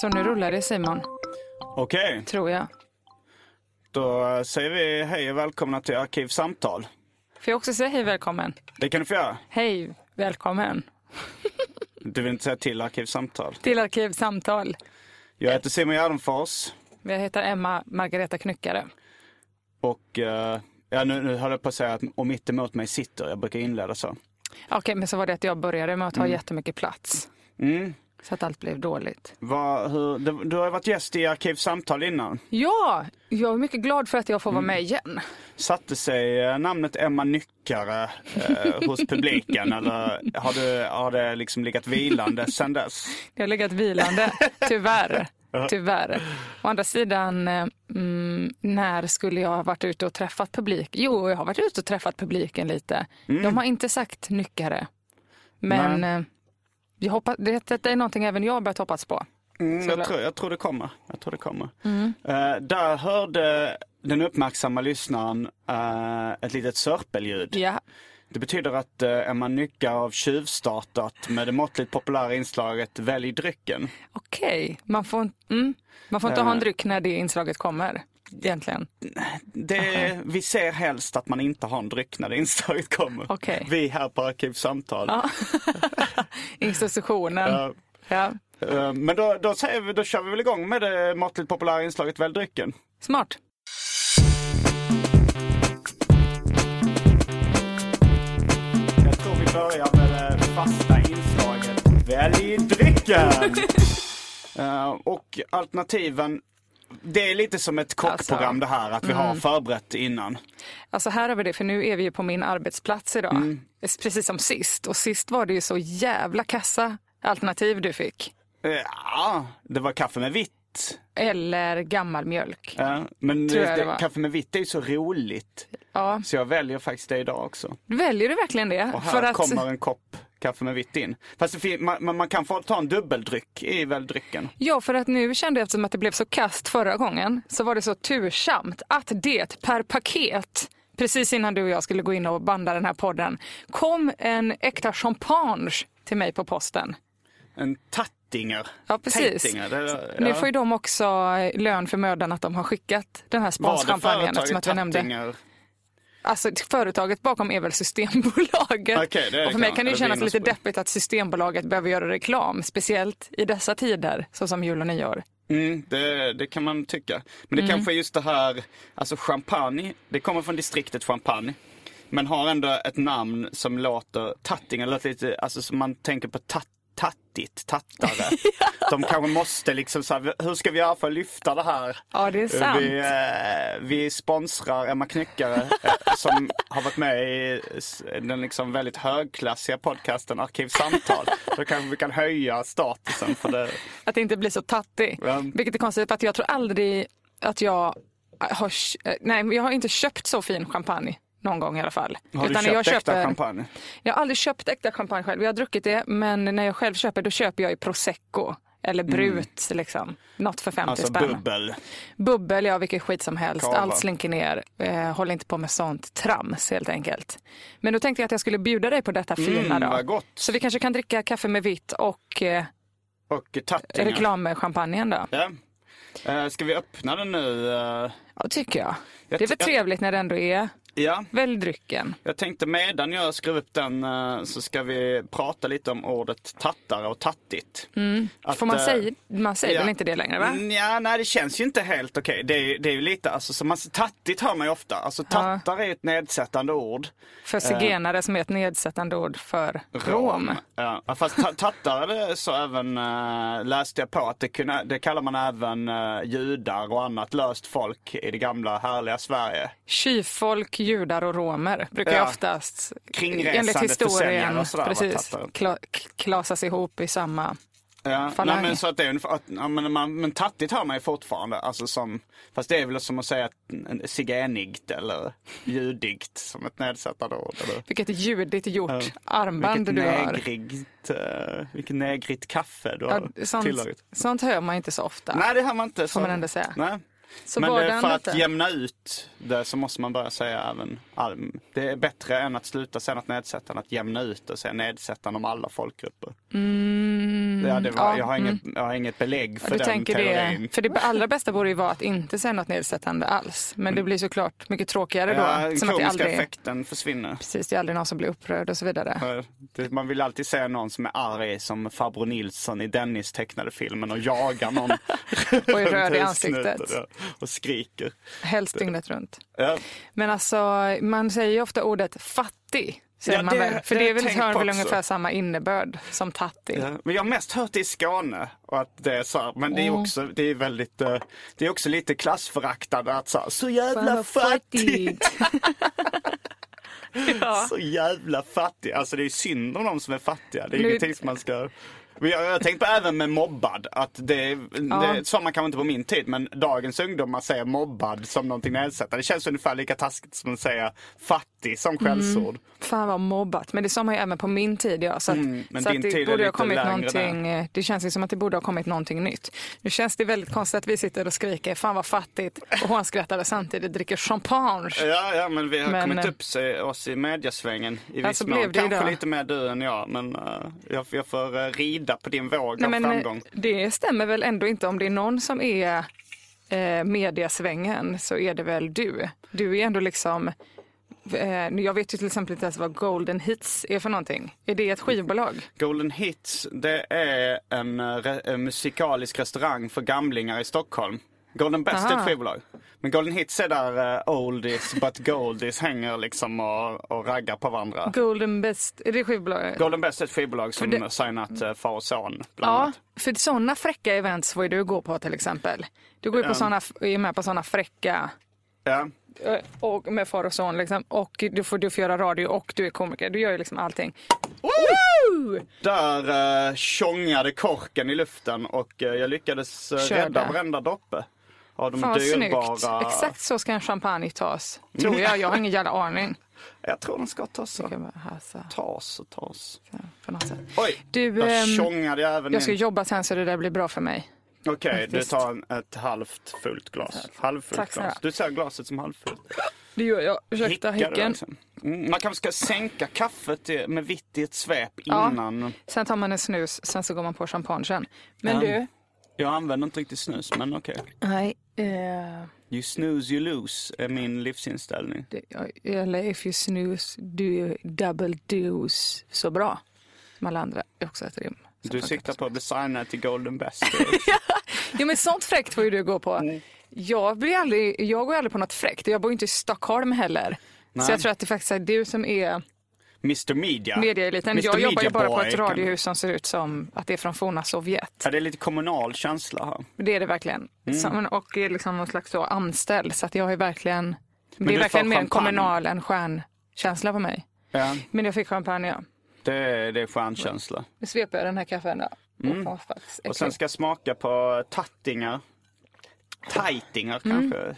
Så nu rullar det Simon, Okej, tror jag. då säger vi hej och välkomna till Arkivsamtal. Får jag också säga hej välkommen? Det kan du få göra. Hej välkommen Du vill inte säga till Arkivsamtal. till Arkivsamtal. Jag heter Simon Gärdenfors Jag heter Emma Margareta Knyckare. och eh, ja, nu, nu höll jag på att säga att och mitt emot mig sitter. Jag brukar inleda så. Okej, men så var det att jag började med att ta jättemycket plats. Mm. Så att allt blev dåligt. Vad, hur, du, du har varit gäst i Arkivsamtal innan. Ja, jag är mycket glad för att jag får vara med igen. Satte sig eh, namnet Emma Nyckare eh, hos publiken eller har, du, har det liksom legat vilande sedan dess? Det har legat vilande, tyvärr. Tyvärr. Å andra sidan, eh, mm, när skulle jag ha varit ute och träffat publik? Jo, jag har varit ute och träffat publiken lite. De har inte sagt nyckare. Men Nej. Jag hoppas, det, det är någonting även jag börjat hoppas på. Mm, jag, tror, jag tror det kommer. Jag tror det kommer. Eh, där hörde den uppmärksamma lyssnaren eh, ett litet sörpelljud. Ja, Det betyder att uh, Emma Nyckar har tjuvstartat med det måttligt populära inslaget Välj drycken. okej. Man får, mm, man får inte ha en dryck när det inslaget kommer. Egentligen. Det, vi ser helst att man inte har en dryck när inslaget kommer. Okej. Vi här på Arkivsamtal. Ja. Institutionen. Ja. Ja. Eh, men då, då, säger vi, då kör vi väl igång med det måttligt populära inslaget Välj drycken. Smart. Jag tror vi börjar med det fasta inslaget Välj drycken! Eh, och alternativen, det är lite som ett kockprogram Alltså, det här, att vi har förberett innan. Alltså här har vi det, för nu är vi ju på min arbetsplats idag. Mm. Precis som sist. Och sist var det ju så jävla kassa alternativ du fick. Eh, Ja, det var kaffe med vitt. Eller gammal mjölk. Ja, men det, det kaffe med vitt är ju så roligt. Ja, Så jag väljer faktiskt det idag också. väljer du verkligen det? Och här För att, kommer en kopp kaffe med vitt in. Fast man, man, kan få ta en dubbeldryck i väl drycken. Ja, för att nu kände jag eftersom att det blev så kast förra gången så var det så tursamt att det per paket precis innan du och jag skulle gå in och banda den här podden kom en äkta champagne till mig på posten. En tattinger. Ja, precis. Tattinger, det, Nu ja. får ju de också eh, lön för mödan att de har skickat den här sponschampagnen eftersom att vi nämnde. Alltså företaget bakom är väl Systembolaget. Det är och för mig kan det ju kännas lite deppigt att Systembolaget behöver göra reklam, speciellt i dessa tider, såsom jul och nyår. Mm, det, det kan man tycka. Men det Mm. kanske är just det här, alltså champagne, det kommer från distriktet Champagne. Men har ändå ett namn som låter, Tattinger låter lite, alltså som man tänker på tat, tattigt, tattare. De kanske måste liksom så här, hur ska vi göra för att lyfta det här? Ja, det är sant. Vi, eh, vi sponsrar Emma Knyckare eh, som har varit med i den liksom väldigt högklassiga podcasten Arkivsamtal. Då kanske vi kan höja statusen för det. Att det inte blir så tattig. Ja. Vilket är konstigt för att jag tror aldrig att jag har, kö- nej, men jag har inte köpt så fin champagne någon gång i alla fall. Har du Utan köpt jag äkta köper, champagne? Jag har aldrig köpt äkta champagne själv. Jag har druckit det, men när jag själv köper då köper jag ju prosecco. Eller brut, liksom. Något för 50 Alltså spänn. bubbel. Bubbel, ja vilket skit som helst. Kava. Allt slinker ner. Eh, håll inte på med sånt trams helt enkelt. Men då tänkte jag att jag skulle bjuda dig på detta fina Mm, vad gott. Så vi kanske kan dricka kaffe med vitt och eh, Och tattingar. reklamchampagnen då. Ja. Eh, ska vi öppna den nu? Eh, Ja, tycker jag. Jag Det är väl jag- trevligt när det ändå är ja, Välj drycken. jag tänkte medan jag skrev upp den eh, så ska vi prata lite om ordet tattare och tattigt. Att, Mm. Får man eh, säga, man säger ja. väl inte det längre va? Mm, Ja, nej det känns ju inte helt okej. Det, är, ju- det är ju lite, alltså, så man, tattigt hör man ju ofta. Alltså tattare är ett nedsättande ord. För zigenare som är ett nedsättande ord för rom. Ja, fast ta- tattare det så även äh, läste jag på att det, kunde, det kallar man även äh, judar och annat löst folk i det gamla härliga Sverige. Tjuvfolk, judar och romer brukar Ja. oftast enligt historien precis, kla, klasas ihop i samma Ja, nej, men, så att det är ungefär, att, ja, men, man, men tattigt hör man ju fortfarande. Alltså som, fast det är väl som att säga zigenigt eller judigt som ett nedsättande ord. Eller? Vilket judigt gjort armband Vilket du har. negrigt, uh, vilket negrigt kaffe du har Ja, sånt, tillagit. sånt hör man inte så ofta. Nej, det har man inte. Så. man ändå säga. Nej. Så Men det, för att jämna ut det så måste man börja säga även all- Det är bättre än att sluta säga något nedsättande, att jämna ut och säga nedsättande om alla folkgrupper. ja, det var, ja, jag, har inget, jag har inget belägg för du den tänker teorin. det, för det allra bästa borde ju vara att inte säga något nedsättande alls. Men det blir såklart mycket tråkigare då. Ja, som att det aldrig, effekten försvinner. precis, det är aldrig någon som blir upprörd och så vidare. Det- Man vill alltid säga någon som är arg som farbror Nilsson i Dennis tecknade filmen och jagar någon. Och är röd i ansiktet. Och skriker. Helst dygnet runt. Ja. Men alltså, man säger ju ofta ordet fattig. Säger Ja, man det- väl? För det det är väl, har väl ungefär samma innebörd som tattig. Ja, men jag har mest hört det i Skåne. Och att det är så här, men det är också, det är väldigt, eh, det är också lite klassföraktande att så, här, så jävla fattig. ja. Så jävla fattig. Alltså det är synd om de som är fattiga. Det är Nu- ingenting som man ska... Jag, har tänkt på även med mobbad, att det, det sa man kanske inte på min tid, men dagens ungdomar säger mobbad som någonting nedsättande. Det känns ungefär lika taskigt som att säga fattig som skällsord. Fan vad mobbat. Men det sa man ju även på min tid. Ja. Så, att, Mm, men så din att det borde ha kommit någonting. eh, Det känns ju som att det borde ha kommit någonting nytt. Nu känns det väldigt konstigt att vi sitter och skriker fan vad fattigt och hånskrattar och samtidigt dricker champagne. Ja, ja, men vi har Men, kommit eh, upp sig, oss i mediasvängen i Ja, viss mån. Kanske idag. lite mer du än jag, men eh, jag, jag får uh, rida på din våg Nej, av framgång. det stämmer väl ändå inte om det är någon som är eh, mediasvängen så är det väl du. Du är ändå liksom jag vet ju till exempel inte ens vad Golden Hits är för någonting. Är det ett skivbolag? Golden Hits, det är en, eh, en musikalisk restaurang för gamlingar i Stockholm. Golden Best är Aha. ett skivbolag. Men Golden Hits är där uh, oldies but goldies hänger liksom och, och raggar på varandra. Golden Best, är det skivbolaget? Golden Best är ett skivbolag som det- signat uh, far och son. Bland Ja, annat. för sådana fräcka events får ju du gå på till exempel. Du går ju på såna, är med på sådana fräcka Ja. Eh, och med far och son liksom. Och du får, du får göra radio och du är komiker. Du gör ju liksom allting. Woo! Där uh, tjongade korken i luften och eh, jag lyckades uh, Körde. rädda varenda droppe. Av de Fan dyrbara... snyggt. Exakt så ska en champagne tas. Tror jag. Jag har ingen jävla aning. Jag tror den ska tas så. Tas och tas. på något sätt. Oj, Du, där ehm, tjongade jag även Jag ska in. jobba sen så det där blir bra för mig. Okej, du faktiskt. tar ett halvt fullt glas. Halvfullt Tack glas. Du ser glaset som halvfullt. Det gör jag. Ursäkta du häcken. alltså? Mm, man kanske ska sänka kaffet med vitt i ett svep Ja. innan. Sen tar man en snus, sen så går man på champagne sen. Men Ja. du, Jag använder inte riktigt snus, men okej. nej. Eh, You snooze, you lose är min livsinställning. eller if you snooze, do you double dose. Så bra. Som alla andra också ett rim. Du siktar på att bli signad till Golden Best. Jo men sånt fräckt får ju du gå på. Mm. Jag, blir aldrig, jag går aldrig på något fräckt. Jag bor ju inte i Stockholm heller. Nej. Så jag tror att det faktiskt är du som är Mr Media. medieeliten. Mr. Jag jobbar ju Media bara på ett radiohus som ser ut som att det är från forna Sovjet. Ja, det är lite kommunal känsla här. Det är det verkligen. Mm. Som, och är liksom någon slags så anställd. Så att jag är verkligen, det är verkligen mer en kommunal än stjärnkänsla på mig. Ja, Men jag fick champagne, ja. Det, är- det är stjärnkänsla. Nu sveper jag den här kaffen. Ja. Mm. Och, sen ska jag smaka på tattingar. Tajtingar Mm. kanske.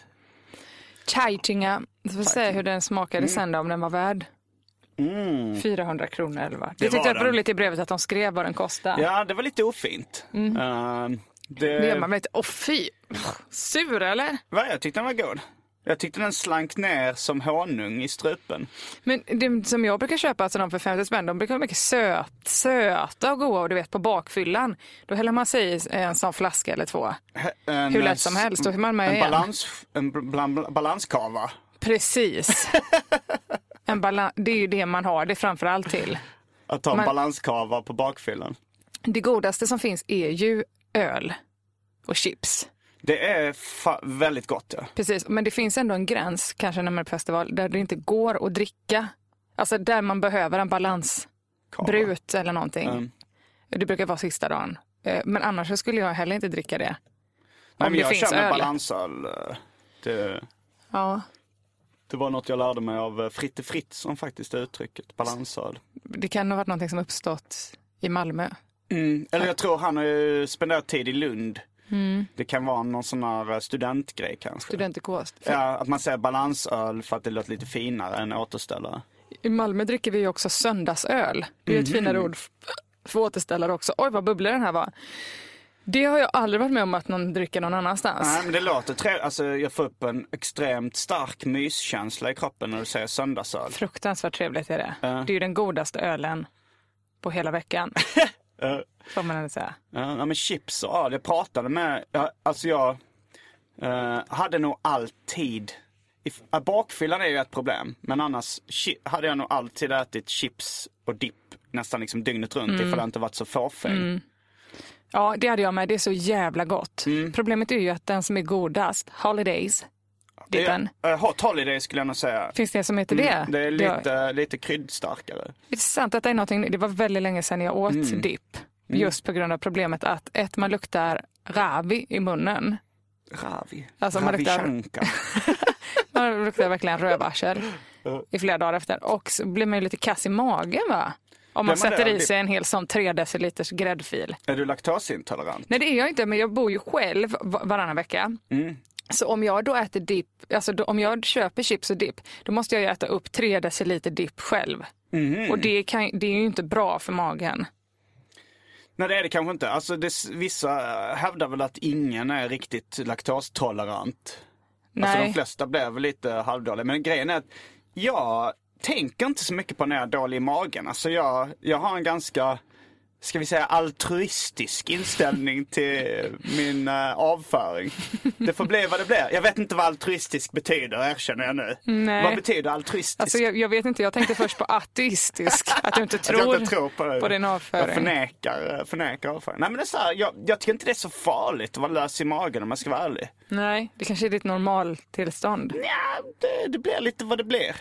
Chaitinga. Vi får se hur den smakade sen då, om den var värd 400 kronor eller vad. Mm. Det Det tyckte jag var roligt i brevet att de skrev vad den kostade. Ja, det var lite ofint. Eh, det, Mm. Det gör man väl inte. Åh fy! Sur eller? Va, jag tyckte den var god. Jag tyckte den slank ner som honung i strupen. Men det som jag brukar köpa, alltså de för 50 spänn, de brukar vara mycket söt, söta och goda och du vet på bakfyllan. Då häller man sig i en sån flaska eller två. En, Hur lätt som helst, då är man med en, igen. balans, en bl- balanskava. Precis. En balan- det är ju det man har det framför allt till. Att ta en Man- balanskava på bakfyllan. Det godaste som finns är ju öl och chips. Det är väldigt gott. Ja. Precis, men det finns ändå en gräns, kanske när man är på festival, där det inte går att dricka. Alltså där man behöver en balansbrut eller någonting. Mm. Det brukar vara sista dagen. Eh, Men annars så skulle jag heller inte dricka det. Nej, Om men jag kör med öl. balansöl. eh, Det, Ja, det var något jag lärde mig av eh, Fritte Fritzson faktiskt, uttrycket. Balansöl. det kan ha varit någonting som uppstått i Malmö. Mm. Eller jag tror han har ju spenderat tid i Lund. Det kan vara någon sån här eh, studentgrej kanske. Studentikos. För Ja, att man säger balansöl för att det låter lite finare än återställare. I Malmö dricker vi ju också söndagsöl. Det är ett finare ord för återställare också. Oj, vad bubblig den här var. Det har jag aldrig varit med om att någon dricker någon annanstans. Nej, men det låter trevligt. Alltså, jag får upp en extremt stark myskänsla i kroppen när du säger söndagsöl. Fruktansvärt trevligt är det. Ja. Det är ju den godaste ölen på hela veckan. Ja. Får man ändå säga. Ja, ja, men chips och öl. Jag pratade med, alltså jag eh, hade nog alltid, if, ja, bakfyllan är ju ett problem, men annars chi, hade jag nog alltid ätit chips och dipp nästan liksom dygnet runt ifall jag inte varit så fåfäng. Ja, det hade jag med. Det är så jävla gott. Mm. Problemet är ju att den som är godast, Holidays, dippen. Uh, hot holiday skulle jag nog säga. Finns det som heter det? Mm, det är lite, lite kryddstarkare. Det är sant att det är någonting, det var väldigt länge sedan jag åt Mm. dipp. Just på grund av problemet att ett, man luktar ravi i munnen. Ravi. Alltså, man Ravi luktar- Shankar. Man luktar verkligen rövarsel i flera dagar efter. Och så blir man ju lite kass i magen va? Om man man sätter det? i sig en hel sån 3 deciliters gräddfil. Är du laktosintolerant? Nej det är jag inte, men jag bor ju själv va- varannan vecka. Mm. Så om jag då äter dipp, alltså då, om jag köper chips och dipp, då måste jag ju äta upp 3 deciliter dipp själv. Mhm. Och det, kan, det är ju inte bra för magen. Nej det är det kanske inte. Alltså det, vissa hävdar väl att ingen är riktigt laktostolerant. Alltså de Nej. flesta blir väl lite halvdåliga. Men grejen är att jag tänker inte så mycket på när jag är dålig i magen. Alltså jag, jag har en ganska, ska vi säga altruistisk inställning till min uh, avföring. Det får bli vad det blir. Jag vet inte vad altruistisk betyder, erkänner jag nu. Nej. Vad betyder altruistisk? Alltså jag, jag vet inte, jag tänkte först på ateistisk, att du inte Att tror, jag inte tror på, det. på din Jag avföring. förnekar, förnekar avföring. Nej men det är så här, jag, jag tycker inte det är så farligt att vara lös i magen om jag ska vara ärlig. Nej, det kanske är ditt normaltillstånd. Ja, det, det blir lite vad det blir.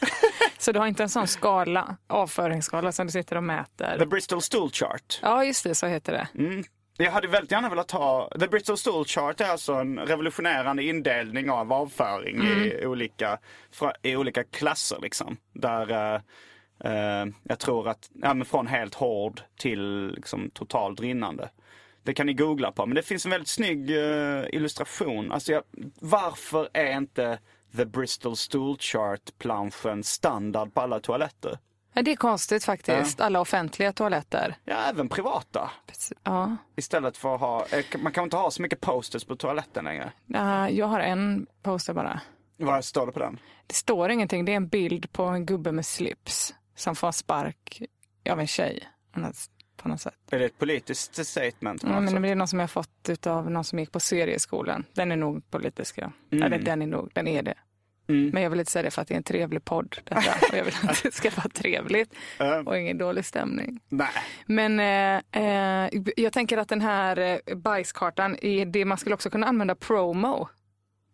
Så du har inte en sån skala, avföringsskala som du sitter och mäter? The Bristol Stool Chart. Ja, just det, så heter det. Jag hade väldigt gärna velat ha, The Bristol Stool Chart är alltså en revolutionerande indelning av avföring i, olika, i olika klasser liksom. Där eh, eh, jag tror att, ja men från helt hård till liksom totalt rinnande. Det kan ni googla på, men det finns en väldigt snygg eh, illustration. Alltså jag, varför är inte The Bristol Stool Chart-planschen standard på alla toaletter? Ja, det är konstigt faktiskt, alla offentliga toaletter. Ja, även privata. Ja. Istället för att ha, eh, man kan inte ha så mycket posters på toaletten längre. Ja, jag har en poster bara. Vad står det på den? Det står ingenting, det är en bild på en gubbe med slips som får spark av en tjej på något- något sätt. Är det ett politiskt statement? något men det är någon som jag har fått av någon som gick på serieskolan. Den är nog politisk. Ja. Eller den är nog, den är det. Men jag vill inte säga det för att det är en trevlig podd. Detta. Och jag vill att det ska vara trevligt och ingen dålig stämning. Nej. Men eh, eh, jag tänker att den här eh, bajskartan, är det man skulle också kunna använda promo.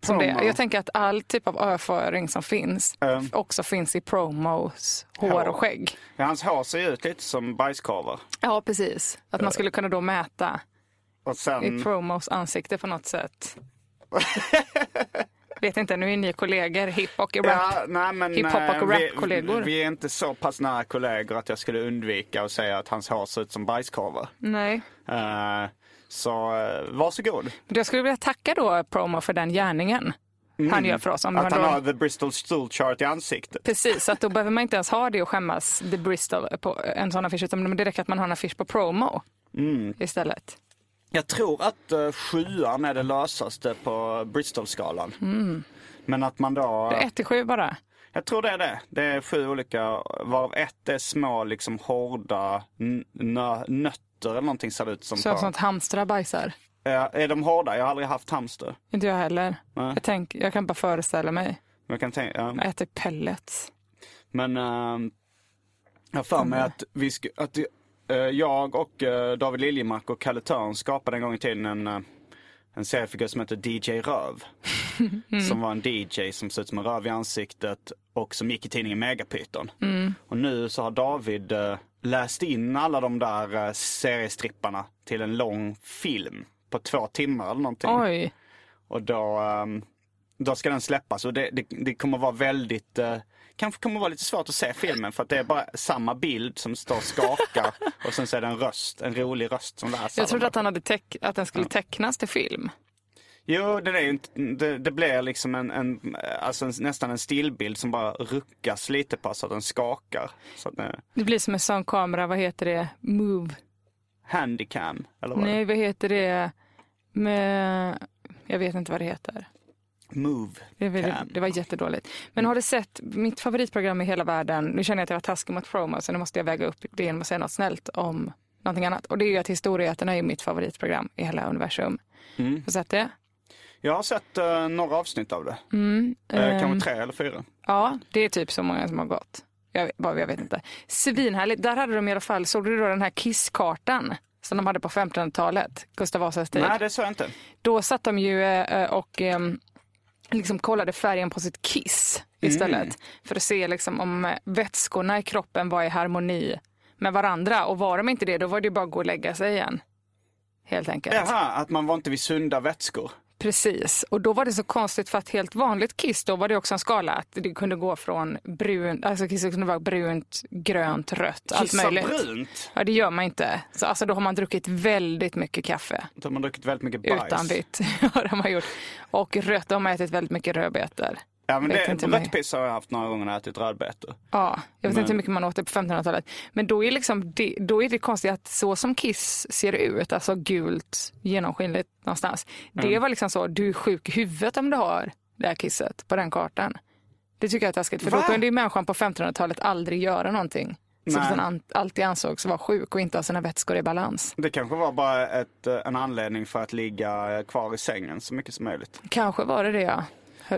Som det. Jag tänker att all typ av överföring som finns Mm. också finns i promos hår Hår. och skägg. Ja, hans hår ser ju ut lite som bajskorvar. Ja, precis. Att man skulle kunna då mäta Och i sen, promos ansikte på något sätt. Vet inte, nu är ni kollegor, hiphop och rap. ja, nej, men, Hiphop och eh, vi- rap-kollegor. Vi är inte så pass nära kollegor att jag skulle undvika att säga att hans hår ser ut som bajskorvar. Nej. Uh, så uh, varsågod. Jag skulle vilja tacka då promo för den gärningen. han gör för oss. Om Mm. Att han då- har the Bristol stool chart i ansiktet. Precis, så att då behöver man inte ens ha det och skämmas, the Bristol, på en sån affisch, utan det räcker att man har en affisch på promo Mm. istället. Jag tror att uh, sjuan är det lösaste på Bristol-skalan. Men att man då... Det är 1 till 7 bara. Jag tror det är det. Det är sju olika, varav ett är små liksom hårda nö- nötter eller någonting ser det ut som. Så på. sånt hamstrar bajsar. Ja, är de hårda? Jag har aldrig haft hamster. Inte jag heller. Nej. Jag, tänk, jag kan bara föreställa mig. Jag kan tänka, ja. Jag äter pellets. Men ehm, jag har för mig att, vi sk- att eh, jag och eh, David Liljemark och Kalle Törn skapade en gång i tiden en, eh, en seriefigur som heter DJ Röv. Som var en DJ som såg ut som en röv i ansiktet och som gick i tidningen Megapyton. Och nu så har David eh, läst in alla de där eh, seriestripparna till en lång film på två timmar eller någonting. Oj, Och då, ehm, då ska den släppas och det, det, det kommer vara väldigt, eh, kanske kommer vara lite svårt att se filmen för att det är bara samma bild som står och skakar och sen så är det en röst, en rolig röst som läser. jag trodde att, han hade att den skulle tecknas till film. Jo, det, är ju inte, det, det blir liksom en, en, alltså en, nästan en stillbild som bara ruckas lite på så att den skakar. Så att det, Det blir som en sån kamera, vad heter det, Move. handycam, eller vad Nej, vad heter det med, jag vet inte vad det heter. Move. Det, var- Cam. det var jättedåligt. Men har du sett mitt favoritprogram i hela världen? Nu känner jag att jag var taskig mot promo så nu måste jag väga upp det genom att säga något snällt om någonting annat. Och det är ju att Historieätarna är mitt favoritprogram i hela universum. Mm. Har du sett det? Jag har sett eh, några avsnitt av det. Mm, Eh, ehm, kanske tre eller fyra. Ja, det är typ så många som har gått. Jag, bara, jag vet inte. Svinhärligt. Där hade de i alla fall, såg du då den här kisskartan som de hade på 1500-talet, Gustav Vasas tid? Nej, det sa jag inte. Då satt de ju eh, och eh, liksom kollade färgen på sitt kiss istället. Mm. För att se liksom om eh, vätskorna i kroppen var i harmoni med varandra. Och var de inte det, då var det ju bara att gå och lägga sig igen. Helt enkelt. Jaha, att man var inte vid sunda vätskor. Precis. Och då var det så konstigt för att helt vanligt kiss, då var det också en skala att det kunde gå från brunt, alltså kisset kunde vara brunt, grönt, rött, allt Kissa möjligt. brunt. Ja, det gör man inte. Så alltså, då har man druckit väldigt mycket kaffe. Då har man druckit väldigt mycket bajs. Utan vitt. ja, det har man gjort. Och rött, då har man ätit väldigt mycket rödbetor. Ja, men det, rött har jag haft några gånger när jag ätit rödbetor. Ja, jag vet Men- inte hur mycket man åt det på 1500-talet. Men då är, liksom det, då är det konstigt att så som Kiss ser ut, alltså gult, genomskinligt någonstans. Det var liksom så, du är sjuk i huvudet om du har det här kisset på den kartan. Det tycker jag är taskigt, för Va? då kunde ju människan på 1500-talet aldrig göra någonting. Så att den alltid ansågs vara sjuk och inte ha sina vätskor i balans. Det kanske var bara ett, eh, en anledning för att ligga kvar i sängen så mycket som möjligt. Kanske var det det ja.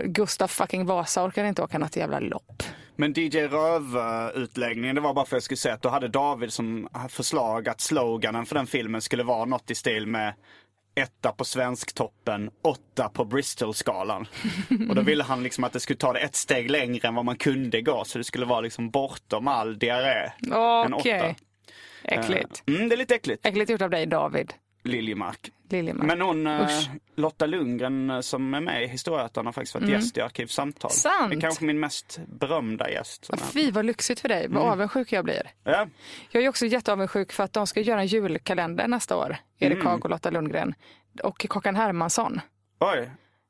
Gustav fucking Vasa orkade inte åka något jävla lopp. Men DJ Röv-utläggningen, det var bara för att jag skulle säga att då hade David som förslag att sloganen för den filmen skulle vara något i stil med etta på Svensktoppen, åtta på Bristol-skalan. Och då ville han liksom att det skulle ta det ett steg längre än vad man kunde gå. Så det skulle vara liksom bortom all diarré. Okej. åtta. Äckligt. Mm, det är lite äckligt. Äckligt gjort av dig David Liljemark. Liljemark. Men hon, eh, Usch. Lotta Lundgren eh, som är med i Historieätarna har faktiskt varit gäst i Arkivsamtal. Mm. Sant. Det är kanske min mest berömda gäst. som Fy vad lyxigt för dig, vad Mm. avundsjuk jag blir. Ja. Jag är också jätteavundsjuk för att de ska göra en julkalender nästa år. Erik Mm. Haag och Lotta Lundgren. Och Kakan Hermansson. Oj.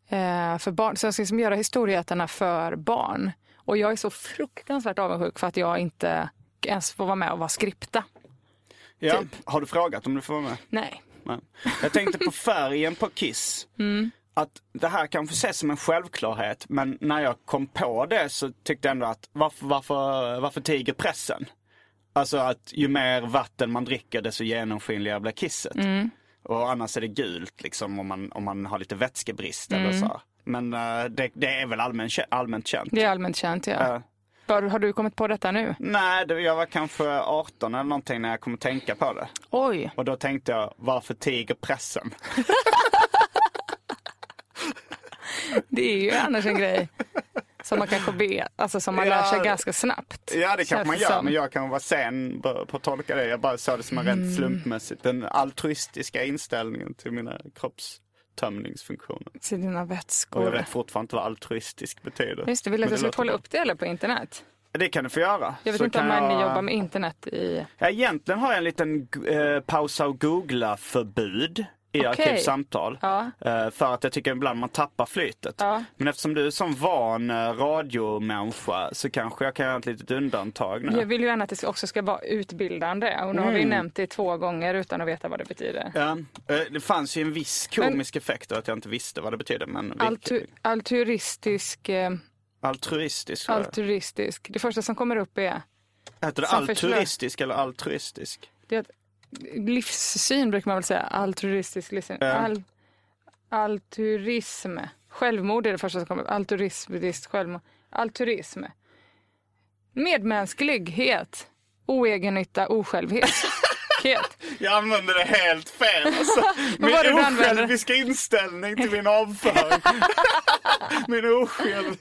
Eh, för barn. Så jag ska liksom göra historieätarna för barn. Och jag är så fruktansvärt avundsjuk för att jag inte ens får vara med och vara skripta. Ja. Typ. Har du frågat om du får vara med? Nej. Nej. Jag tänkte på färgen på Kiss. Mm. Att det här kanske ses som en självklarhet, men när jag kom på det så tyckte jag ändå att varför, varför, varför tiger pressen? Alltså att ju mer vatten man dricker desto genomskinligare blir kisset. Mm. Och annars är det gult liksom om man, om man har lite vätskebrist eller Mm. så. här. Men eh, det, det är väl allmän, allmänt känt. Det är allmänt känt ja. Eh, Var, har du kommit på detta nu? nej, det, jag var kanske 18 eller någonting när jag kom att tänka på det. Oj. Och då tänkte jag, varför tiger pressen? Det är ju annars en grej som man kanske vet, alltså som man Ja. lär sig ganska snabbt. Ja det kanske man gör, som. men jag kan vara sen på att tolka det. Jag bara såg det som en Mm. rent slumpmässigt, den altruistiska inställningen till mina kroppstömningsfunktioner. Till dina Och jag vätskor. vet fortfarande inte vad altruistisk betyder. Just det, vill att jag ska kolla upp det eller på internet? Det kan du få göra. Jag vet Så inte om man jag- jobbar med internet i... Ja, egentligen har jag en liten eh, pausa och googla-förbud. I Okej. arkivsamtal. Ja. Eh, För att jag tycker ibland man tappar flytet. Ja. Men eftersom du är som van eh, radiomänniska så kanske jag kan göra ett litet undantag nu. Jag vill ju gärna att det också ska vara utbildande och nu har Mm. vi nämnt det två gånger utan att veta vad det betyder. Ja, eh, det fanns ju en viss komisk effekt av att jag inte visste vad det betydde. Men Altu, altruistisk, altruistisk. altruistisk. Det första som kommer upp är, Heter det altruistisk eller altruistisk? det livssyn brukar man väl säga, altruistisk livssyn. Ja. Al, altruism. Självmord är det första som kommer upp. Altruistiskt självmord. Altruism. Medmänsklighet. Oegennytta, osjälvhet. Jag använder det helt fel. Alltså. Min osjälviska inställning till min avföring. min osjälv.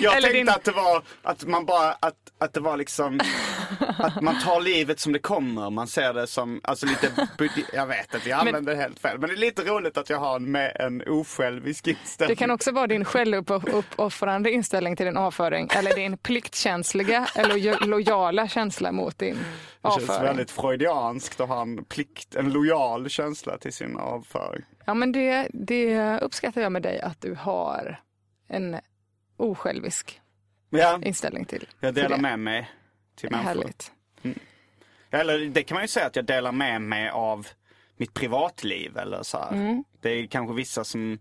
Jag Eller tänkte din- att det var att man bara, att, att det var liksom, att man tar livet som det kommer. Man ser det som, alltså lite, jag vet inte, jag använder det helt fel. Men det är lite roligt att jag har med en osjälvisk inställning. Det kan också vara din självuppoffrande inställning till din avföring eller din pliktkänsliga eller lo- lojala känsla mot din Det känns avföring. väldigt freudianskt att ha en plikt, en lojal känsla till sin avföring. Ja, men det, det uppskattar jag med dig att du har en osjälvisk Ja, inställning till. jag delar med mig till människor. Härligt. Eller det kan man ju säga att jag delar med mig av mitt privatliv eller så här. Mm. Det är kanske vissa som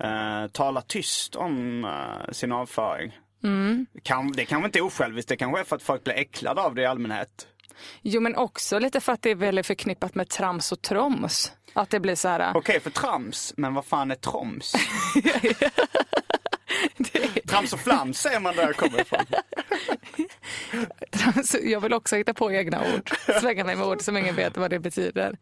eh, talar tyst om eh, sin avföring. Mm. Kan, det kanske inte är osjälviskt, det kanske är för att folk blir äcklade av det i allmänhet. Jo, men också lite för att det är väldigt förknippat med trams och troms. Att det blir så här... Okej för trams, men vad fan är troms? Trams och flams säger man där jag kommer ifrån. trams. Jag vill också hitta på egna ord. Svänga mig med ord som ingen vet vad det betyder.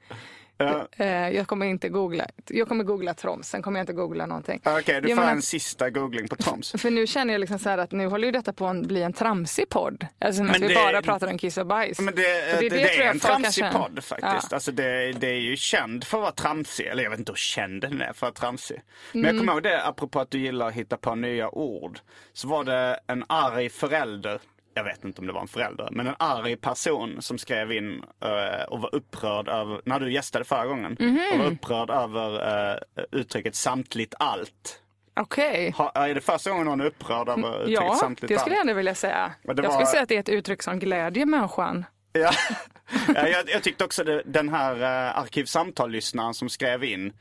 Ja. Eh, Jag kommer inte googla. Jag kommer googla troms, sen kommer jag inte googla någonting. Okej, du Jo, får men en sista googling på troms. För nu känner jag liksom så att nu håller ju detta på att bli en tramsig podd. Alltså Men vi det- bara pratar om kiss och bajs. Men det, det, det, tror är jag en tramsig podd faktiskt. Ja. Alltså det, det är ju känd för att vara tramsig. Eller jag vet inte hur känd den är för att vara tramsig. Men Mm. jag kommer ihåg det, apropå att du gillar att hitta på nya ord. Så var det en arg förälder, jag vet inte om det var en förälder, men en arg person som skrev in eh, och var upprörd över, när du gästade förra gången, Mhm. och var upprörd över uh, uttrycket samtligt allt. Okej. Ha, är det första gången någon är upprörd över uttrycket Ja, samtligt det skulle jag allt? ändå vilja säga. Jag var- skulle säga att det är ett uttryck som glädjer människan. Ja. ja, jag, jag tyckte också det, den här uh, arkivsamtal-lyssnaren som skrev in,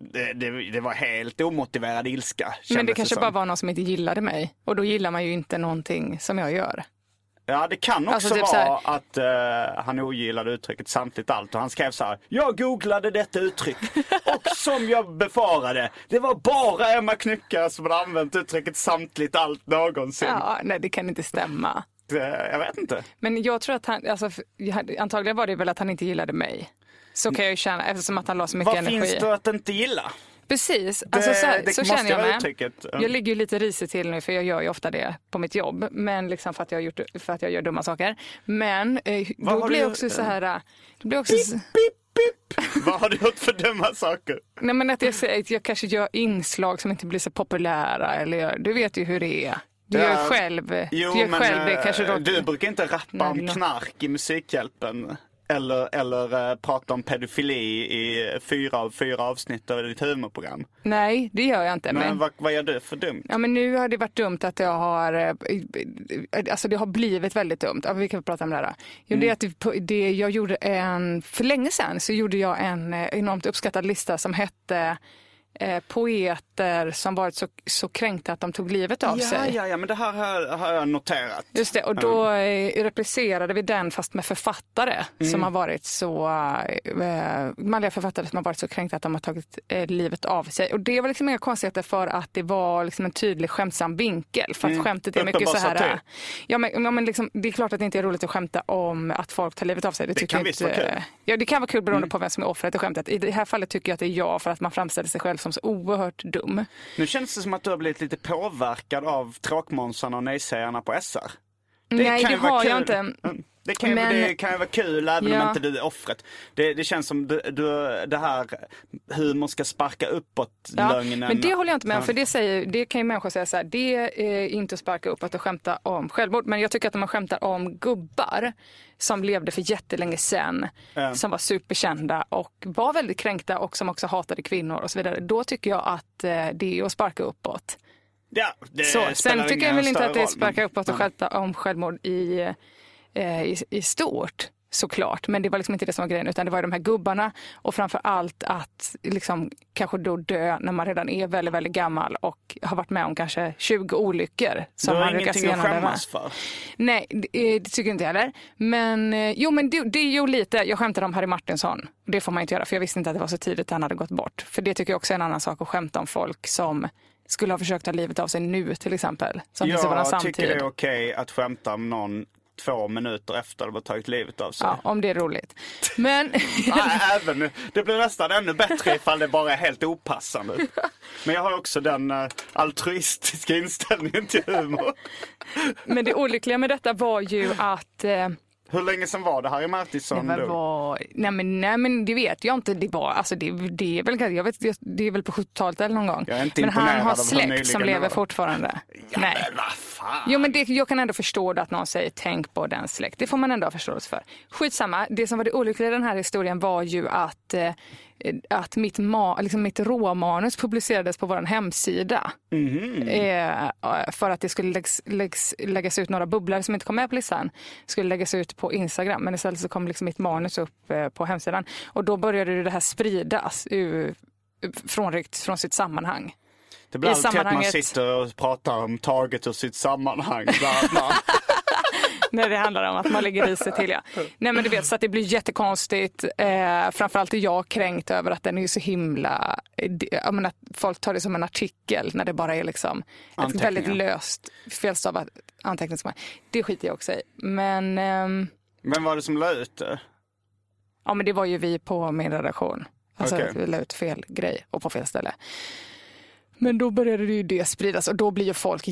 det, det, det var helt omotiverad ilska. Men det kanske som. bara var någon som inte gillade mig. Och då gillar man ju inte någonting som jag gör. Ja, det kan också Alltså, typ vara att eh, han ogillade uttrycket samtidigt allt och han skrev så här. Jag googlade detta uttryck och som jag befarade, det var bara Emma Knyckare som hade använt uttrycket samtidigt allt någonsin. Ja, nej det kan inte stämma. Jag vet inte. Men jag tror att han, alltså, antagligen var det väl att han inte gillade mig. Så kan jag ju känna eftersom att han la så mycket Vad energi. finns det att inte gilla? Precis, alltså, så, här, det så känner jag med. uttrycket. Ja. Jag ligger ju lite risigt till nu för jag gör ju ofta det på mitt jobb. Men liksom för att jag, gjort, för att jag gör dumma saker. Men eh, Vad då blir jag också så här... Det blir också, så- Pip, pip. Vad har du gjort för dumma saker? nej men att jag, säger att jag kanske gör inslag som inte blir så populära. Eller jag, du vet ju hur det är. Du Ja. gör själv, Jo, du gör men själv det eh, kanske då, du brukar inte rappa om Nej, no. knark i Musikhjälpen. Eller, eller eh, prata om pedofili i fyra av fyra avsnitt av ditt humorprogram. Nej, det gör jag inte. Men, Men, vad, vad gör du för dumt? Ja men nu har det varit dumt att jag har, eh, alltså det har blivit väldigt dumt. Ja, vi kan prata om det här. Jo, Mm. det att det, jag gjorde en, för länge sedan så gjorde jag en eh, enormt uppskattad lista som hette eh, poeter som varit så, så kränkta att de tog livet av Ja, sig. ja, ja, men det här har, har jag noterat. Just det, och då eh, replicerade vi den fast med författare Mm. som har varit så, eh, manliga författare som har varit så kränkta att de har tagit eh, livet av sig. Och det var liksom inga konstigheter för att det var liksom en tydlig skämtsam vinkel. För att skämtet är mycket så Mm. Här, satir. ja men, ja, men liksom, det är klart att det inte är roligt att skämta om att folk tar livet av sig. Det, tycker kan visst vara kul. Mm. Ja det kan vara kul beroende på vem som är offret i skämtet. I det här fallet tycker jag att det är jag för att man framställer sig själv som så oerhört dum. Nu känns det som att du har blivit lite påverkad av tråkmånsarna och nejsägarna på SR. Nej det ju vara har jag kul. inte. Mm. Det kan, Men- det kan ju vara kul även Ja. om inte du är offret. Det, det känns som du, du, det här humor ska sparka uppåt Ja, lögnen. men det håller jag inte med om, för det, säger, det kan ju människor säga så här, det är inte att sparka upp att skämta om självmord. Men jag tycker att om man skämtar om gubbar som levde för jättelänge sedan, som var superkända och var väldigt kränkta och som också hatade kvinnor och så vidare, då tycker jag att eh, det är att sparka uppåt. Ja, det Så, sen tycker jag väl inte att det är sparka uppåt och skämta om självmord i, eh, i, i stort. Såklart, men det var liksom inte det som var grejen utan det var de här gubbarna och framför allt att liksom kanske då dö när man redan är väldigt, väldigt gammal och har varit med om kanske 20 olyckor. Som Du har man ingenting att skämmas för. Nej, det, eh, det tycker jag inte heller. Men eh, jo, men det, det är ju lite. Jag skämtade om Harry Martinsson. Det får man inte göra för jag visste inte att det var så tidigt han hade gått bort. För det tycker jag också är en annan sak att skämta om folk som skulle ha försökt ta livet av sig nu till exempel. Som Jag tycker det är okej att skämta om någon två minuter efter de har tagit livet av sig. Ja, om det är roligt. Men Nej, även, det blir nästan ännu bättre ifall det bara är helt opassande. Men jag har också den uh, altruistiska inställningen till humor. Men det olyckliga med detta var ju att eh, Hur länge sedan var det Harry det Martinsson var, dog? var nej, men, nej men det vet jag inte. Det var, alltså det, det är väl, jag vet, det är väl på 70-talet eller någon gång. Men han har släkt som det lever fortfarande. Ja, nej. men vad fan. Jo men det, jag kan ändå förstå det att någon säger tänk på den släkt. Det får man ändå ha förståelse för. Skitsamma, det som var det olyckliga i den här historien var ju att, eh, att mitt, ma, liksom mitt råmanus publicerades på vår hemsida. Mhm. Eh, för att det skulle läggs, läggs, läggas ut några bubblor som inte kom med på listan. skulle läggas ut på Instagram men istället så kom liksom mitt manus upp eh, på hemsidan. Och då började det här spridas ur, frånryckt från sitt sammanhang. Det blir alltid att man sitter och pratar om taget ur sitt sammanhang. Bla, bla. När det handlar om att man lägger i sig till. Ja. Nej men du vet så att det blir jättekonstigt. Eh, framförallt är jag kränkt över att den är så himla, jag menar, att folk tar det som en artikel när det bara är liksom ett väldigt löst felstavat anteckningsmark. Det skiter jag också i. Men, ehm, Vem var det som la ut det? ja, men det var ju vi på min redaktion. Alltså att vi la ut fel grej och på fel ställe. Men då började det ju det spridas och då blir ju folk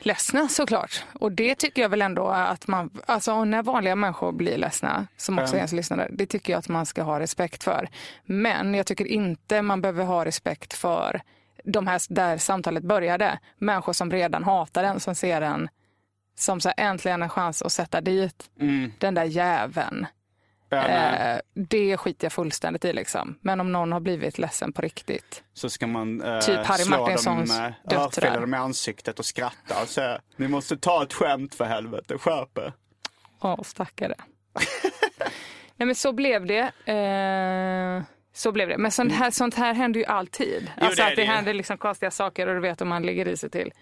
jätteledsna såklart. Och det tycker jag väl ändå att man, alltså när vanliga människor blir ledsna, som också är ens lyssnare, det tycker jag att man ska ha respekt för. Men jag tycker inte man behöver ha respekt för de här där samtalet började. Människor som redan hatar den, som ser den som så här, äntligen en chans att sätta dit den där jäveln. Ja. Eh, det skiter jag fullständigt i liksom. Men om någon har blivit ledsen på riktigt. Så ska man eh, Typ Harry slå Martinsons dem, eh, döttrar. dem i ansiktet och skratta och säga ni måste ta ett skämt för helvete, skärp er. Åh, stackare. Nej men så blev det. Eh, så blev det. Men sånt här, sånt här händer ju alltid. Alltså det att det det händer liksom konstiga saker och du vet om man ligger i sig till.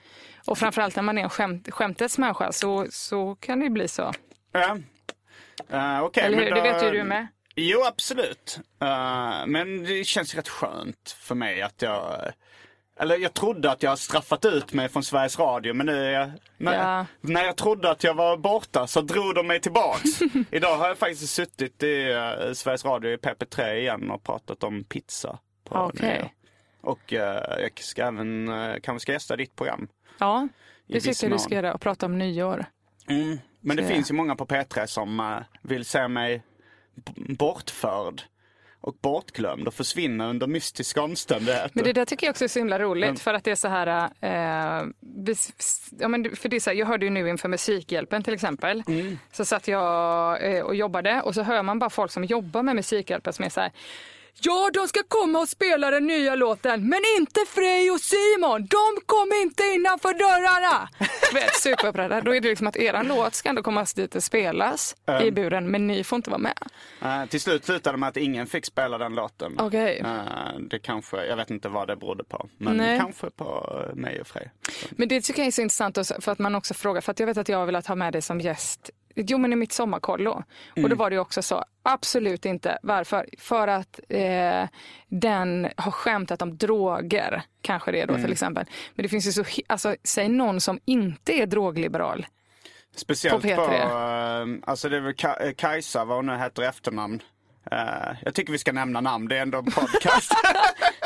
Och framförallt när man är en skämt, skämtets människa så, så kan det ju bli så. Ja. Eh, okej, Eller hur? då- Det vet ju du med. Jo, absolut. Eh, men det känns rätt skönt för mig att jag... Eller jag trodde att jag straffat ut mig från Sveriges Radio men nu är jag, när, Ja. när jag trodde att jag var borta så drog de mig tillbaks. Idag har jag faktiskt suttit i eh, Sveriges Radio i PP3 igen och pratat om pizza. på Okej. nyår. Och eh, jag ska även uh, kanske ska gästa ditt program. Ja, det tycker jag du ska göra och prata om nyår. Mm. Men det finns ju många på P3 som eh, vill se mig bortförd och bortglömd och försvinna under mystiska omständigheter. Men det där tycker jag också är så himla roligt för att det är så här, eh, ja, men för det är här, jag hörde ju nu inför Musikhjälpen till exempel, så satt jag eh, och jobbade och så hör man bara folk som jobbar med Musikhjälpen som är så här, Ja, de ska komma och spela den nya låten, men inte Frej och Simon. De kom inte innanför dörrarna. Vet, Superupprörda. Då är det liksom att eran låt ska ändå komma dit och spelas i buren, men ni får inte vara med. Eh, till slut slutade det med att ingen fick spela den låten. Okej. Eh, det kanske, jag vet inte vad det berodde på. Men Nej. kanske på eh, mig och Frej. Men det tycker jag är så intressant också, för att man också frågar, för att jag vet att jag har velat ha med dig som gäst Jo men i mitt sommarkollo. Och då var det också så, absolut inte. Varför? För att eh, den har skämtat om droger, kanske det är då till exempel. Men det finns ju så, alltså säg någon som inte är drogliberal. Speciellt På på, P3. eh, alltså det är väl eh, Kajsa, vad hon nu heter i efternamn. Eh, jag tycker vi ska nämna namn, det är ändå en podcast.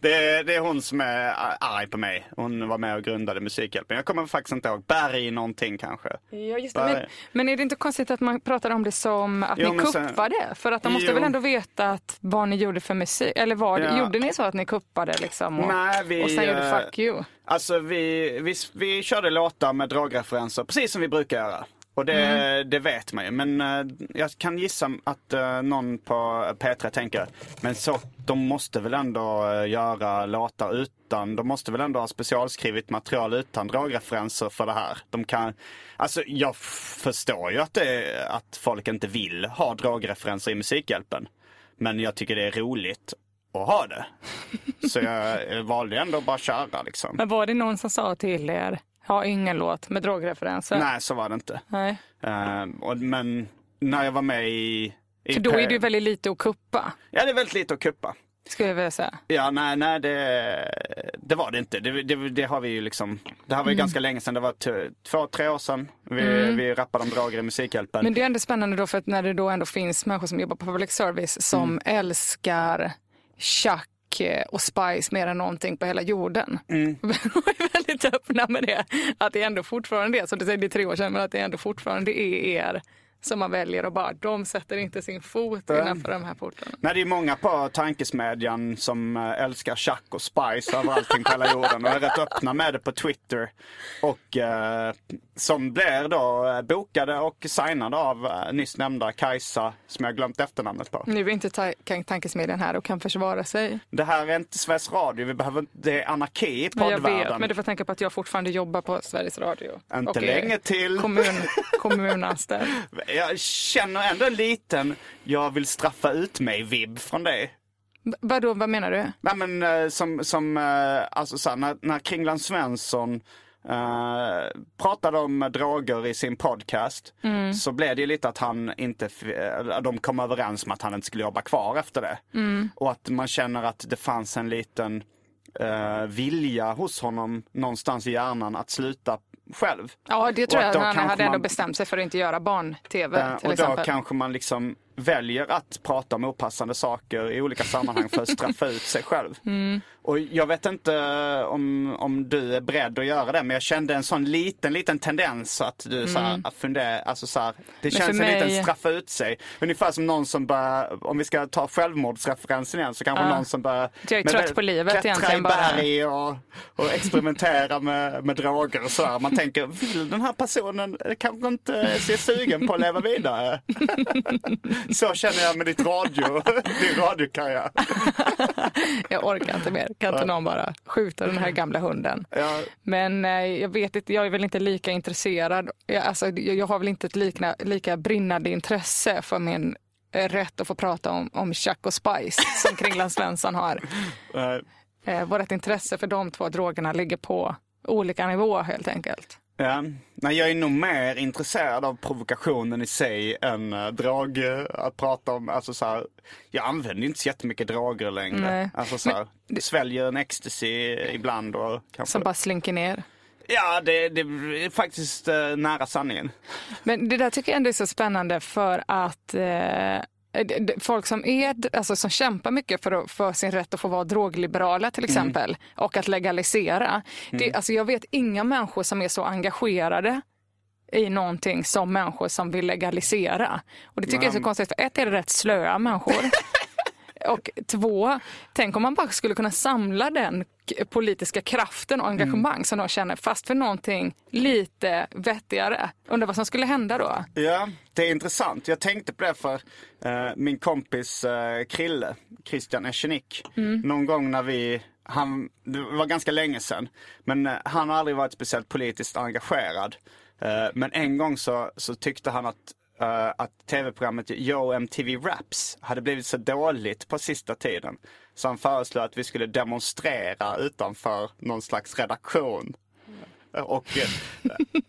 det, är, det är hon som är arg på mig. Hon var med och grundade Musikhjälpen. Jag kommer faktiskt inte ihåg. Berg någonting kanske. Ja, just det. Men, men, är det inte konstigt att man pratar om det som att jo, ni kuppade? Sen... För att de måste jo. väl ändå veta att vad ni gjorde för musik? Eller var, ja. gjorde ni så att ni kuppade liksom? Och, Nej, vi, och sen gjorde eh, fuck you? Alltså vi, vi, vi körde låtar med dragreferenser, precis som vi brukar göra. Och det, mm. det vet man ju. Men uh, jag kan gissa att uh, någon på P3 tänker, men så, de måste väl ändå uh, göra låtar utan, de måste väl ändå ha specialskrivit material utan dragreferenser för det här. De kan, alltså jag förstår ju att, det, att folk inte vill ha dragreferenser i Musikhjälpen. Men jag tycker det är roligt att ha det. Så jag valde ändå bara köra liksom. Men var det någon som sa till er, ha ingen låt med drogreferenser? Nej, så var det inte. Nej. Uh, och, men när jag var med i, i För då är det ju väldigt lite att kuppa. Ja, det är väldigt lite att kuppa. Skulle jag vilja säga. Ja, nej, nej det, det var det inte. Det, det, det har vi ju liksom, det här var ju mm. ganska länge sedan. Det var två, tre år sedan vi, mm. vi rappade om droger i Musikhjälpen. Men det är ändå spännande då för att när det då ändå finns människor som jobbar på public service som mm. älskar Chuck eh, och Spice mer än någonting på hela jorden. Mm. De är väldigt öppna med det. Att det ändå fortfarande är, som du säger, det är tre år sedan, men att det ändå fortfarande är er som man väljer och bara, de sätter inte sin fot innanför de här portarna. Nej, det är många på tankesmedjan som eh, älskar Chuck och Spice över allting på hela jorden och är rätt öppna med det på Twitter. Och eh, som blir då eh, bokade och signade av eh, nyss nämnda Kajsa, som jag glömt efternamnet på. Nu är inte ta tankesmedjan här och kan försvara sig. Det här är inte Sveriges Radio, vi behöver, det är anarki i poddvärlden. Jag vet, men du får tänka på att jag fortfarande jobbar på Sveriges Radio. Inte länge till. Kommun, kommunanställd. Jag känner ändå en liten, jag vill straffa ut mig-vibb från det. vadå, vad menar du? Nej men uh, som, som uh, alltså så när, när Kringland Svensson Uh, pratade om droger i sin podcast mm. så blev det ju lite att han inte, de kom överens om att han inte skulle jobba kvar efter det. Mm. Och att man känner att det fanns en liten uh, vilja hos honom någonstans i hjärnan att sluta själv. Ja, det tror jag. Han hade man... ändå bestämt sig för att inte göra barn-tv. Uh, och exempel. då kanske man liksom väljer att prata om opassande saker i olika sammanhang för att straffa ut sig själv. Mm. Och jag vet inte om, om du är beredd att göra det, men jag kände en sån liten, liten tendens att du mm. så här, funderar, alltså så här, det känns mig... en liten straffa ut sig. Ungefär som någon som börjar, om vi ska ta självmordsreferensen igen, så kanske uh. någon som börjar jag är trött på livet egentligen bara. berg och, och experimentera med, med droger och så här. Man tänker, vill den här personen kanske inte se sugen på att leva vidare? så känner jag med ditt radio, din radiokarriär. jag orkar inte mer. Kan inte någon bara skjuta den här gamla hunden? Ja. Men eh, jag vet inte, jag är väl inte lika intresserad. Jag, alltså, jag har väl inte ett likna, lika brinnande intresse för min eh, rätt att få prata om, om Chuck och Spice som Kringland Svensson har. Eh, vårt intresse för de två drogerna ligger på olika nivåer helt enkelt. Ja. Nej, jag är nog mer intresserad av provokationen i sig än äh, drag, äh, att prata om. Alltså, så här, jag använder inte så jättemycket droger längre. Nej. Alltså, så här, Men, sväljer en ecstasy ibland. Och kanske... Som bara slinker ner? Ja, det, det är faktiskt äh, nära sanningen. Men det där tycker jag ändå är så spännande för att Eh, folk som, är, alltså som kämpar mycket för, för sin rätt att få vara drogliberala till mm. exempel mm. och att legalisera. Mm. Det, alltså jag vet inga människor som är så engagerade i någonting som människor som vill legalisera. Och det tycker mm. jag är så konstigt, för ett är det rätt slöa människor. Och två, tänk om man bara skulle kunna samla den politiska kraften och engagemang mm. som de känner, fast för någonting lite vettigare. Undrar vad som skulle hända då? Ja, det är intressant. Jag tänkte på det för uh, min kompis uh, Krille, Christian Eschenik, mm. någon gång när vi han, det var ganska länge sedan, men uh, han har aldrig varit speciellt politiskt engagerad. Men en gång så, så tyckte han att Eh, att tv-programmet Yo MTV Raps hade blivit så dåligt på sista tiden. Så han föreslog att vi skulle demonstrera utanför någon slags redaktion. Och, eh,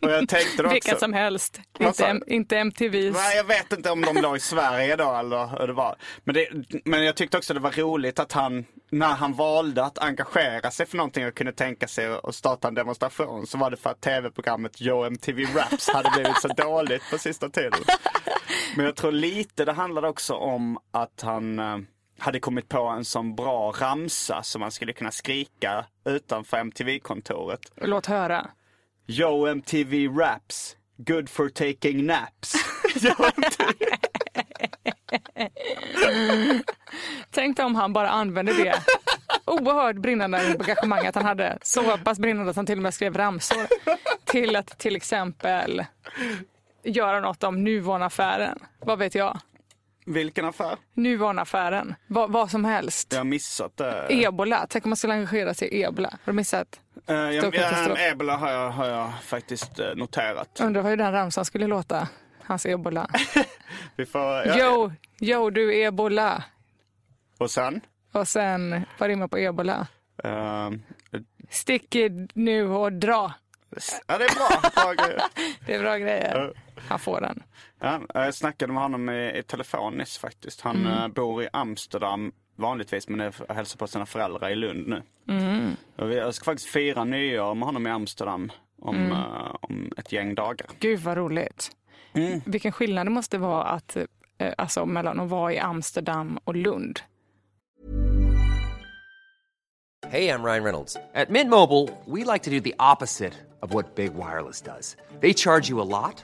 och jag tänkte också, Vilka som helst, inte, inte MTVs. Nej, jag vet inte om de låg i Sverige då eller hur det var. Men, det, men jag tyckte också det var roligt att han, när han valde att engagera sig för någonting och kunde tänka sig att starta en demonstration så var det för att tv-programmet Yo MTV Raps hade blivit så dåligt på sista tiden. Men jag tror lite det handlade också om att han, eh, hade kommit på en sån bra ramsa som man skulle kunna skrika utanför MTV-kontoret. Låt höra. Yo MTV Raps, good for taking naps. Tänk om han bara använde det oerhört brinnande engagemang att han hade så pass brinnande att han till och med skrev ramsor till att till exempel göra något om Nuonaffären. Vad vet jag? Vilken affär? Nuonaffären. Va, vad som helst. Jag har missat det. Ebola. Tänk om man skulle engagera sig i ebola. Har du missat? Uh, jag, ja, Ebola har jag, har jag faktiskt eh, noterat. Undrar hur den ramsan skulle låta. Hans ebola. Vi får, ja, Yo, yo du ebola. Och sen? Och sen, vad rimmar på ebola? eh, Stick i nu och dra. ja, det är bra. bra. Det är bra grejer. Han får den. Ja, jag snackade med honom i, i telefon nyss faktiskt. Han eh, bor i Amsterdam vanligtvis men är hälsar på sina föräldrar i Lund nu. Vi, jag ska faktiskt fira nyår med honom i Amsterdam om, eh, om ett gäng dagar. Gud vad roligt. Vilken skillnad det måste vara att, eh, alltså, mellan att vara i Amsterdam och Lund. Hey, I'm Ryan Reynolds. At Mint Mobile, we like to do the opposite of what Big Wireless does. They charge you a lot,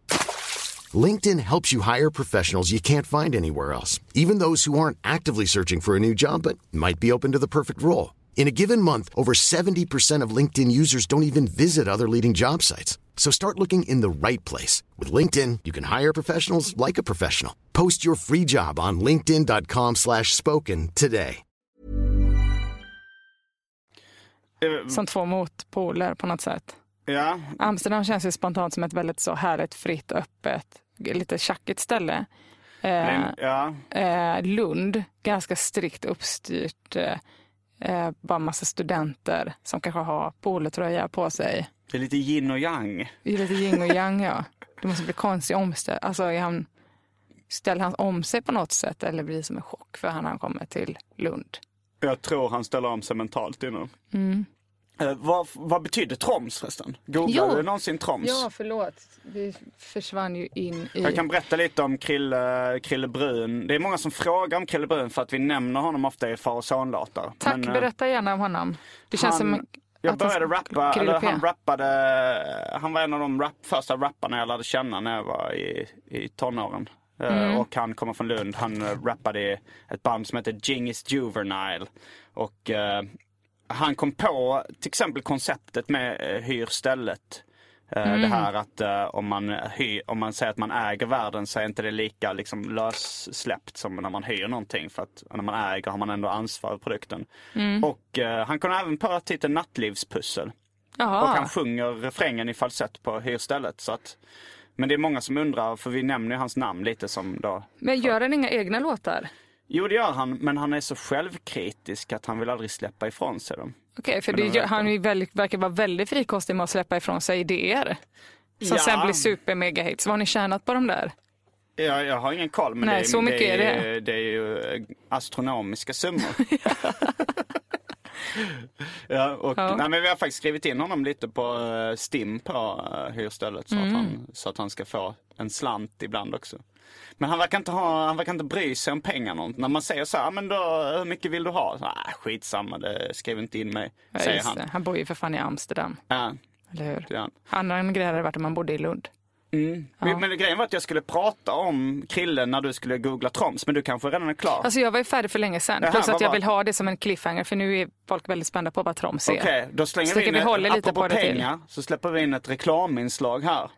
LinkedIn helps you hire professionals you can't find anywhere else, even those who aren't actively searching for a new job but might be open to the perfect role. In a given month, over 70% of LinkedIn users don't even visit other leading job sites. So start looking in the right place. With LinkedIn, you can hire professionals like a professional. Post your free job on linkedin.com slash spoken today. Eh, Som två motpoler på något sätt. Ja, Amsterdam känns ju spontant som ett väldigt så härligt, fritt, öppet, lite tjackigt ställe. Eh, ja. eh, Lund, ganska strikt uppstyrt. Eh, eh, bara massa studenter som kanske har polotröja på sig. Det är lite yin och yang. Det är lite yin och yang, ja. Det måste bli konstig omställ. Alltså, han, ställer han om sig på något sätt eller blir det som en chock för han när han kommer till Lund? Jag tror han ställer om sig mentalt innan. Mm. Eh, vad, vad betyder Troms förresten? Googlade du någonsin Troms? Ja, förlåt. Vi försvann ju in i... Jag kan berätta lite om Krille, Krille Brun. Det är många som frågar om Krille Brun för att vi nämner honom ofta i far och sonlåtar. Tack, Men, eh, berätta gärna om honom. Det känns han, som jag började rappa, eller han rappade, han var en av de rap, första rapparna jag lärde känna när jag var i, i tonåren. Eh, Mm. Och han kommer från Lund. Han rappade i ett band som heter Gingis Juvenile. Och han kom på till exempel konceptet med uh, hyr stället. Eh, Mm. Det här att eh, om, man hyr, om man säger att man äger världen så är inte det lika liksom, lössläppt som när man hyr någonting. För att när man äger har man ändå ansvar för produkten. Mm. Och eh, han kom även på titeln Nattlivspussel. Jaha. Och han sjunger refrängen i falsett på hyrstället. Så att, men det är många som undrar, för vi nämner ju hans namn lite som då... Men gör han inga egna låtar? Jo det gör han, men han är så självkritisk att han vill aldrig släppa ifrån sig dem. Okej, för Men det, de han är väldigt, verkar vara väldigt frikostig med att släppa ifrån sig idéer. Som Ja. sen blir super mega hits. Vad har ni tjänat på dem där? Jag, jag har ingen koll, men Nej, det, är, så mycket det, är det. är, det är ju eh, astronomiska summor. ja, och, Ja. Nej, men vi har faktiskt skrivit in honom lite på uh, STIM på uh, hyrstället så, Mm. att han, så att han ska få en slant ibland också. Men han verkar inte, ha, han verkar inte bry sig om pengarna. När man säger så här, "Ah, men då, hur mycket vill du ha? Så, ah, skitsamma, det skriv inte in mig, Ja, säger han. det. han bor ju för fan i Amsterdam, Ja, eller hur? han. Annan grej hade varit om man bodde i Lund. Mm. Men, men grejen var att jag skulle prata om Krille när du skulle googla Troms, men du kanske redan är klar? Alltså jag var ju färdig för länge sedan. Jaha, Plus att jag var- vill ha det som en cliffhanger för nu är folk väldigt spända på vad Troms är. Okej, då slänger Så vi in, vi håller lite apropå på det till. pengar, så släpper vi in ett reklaminslag här.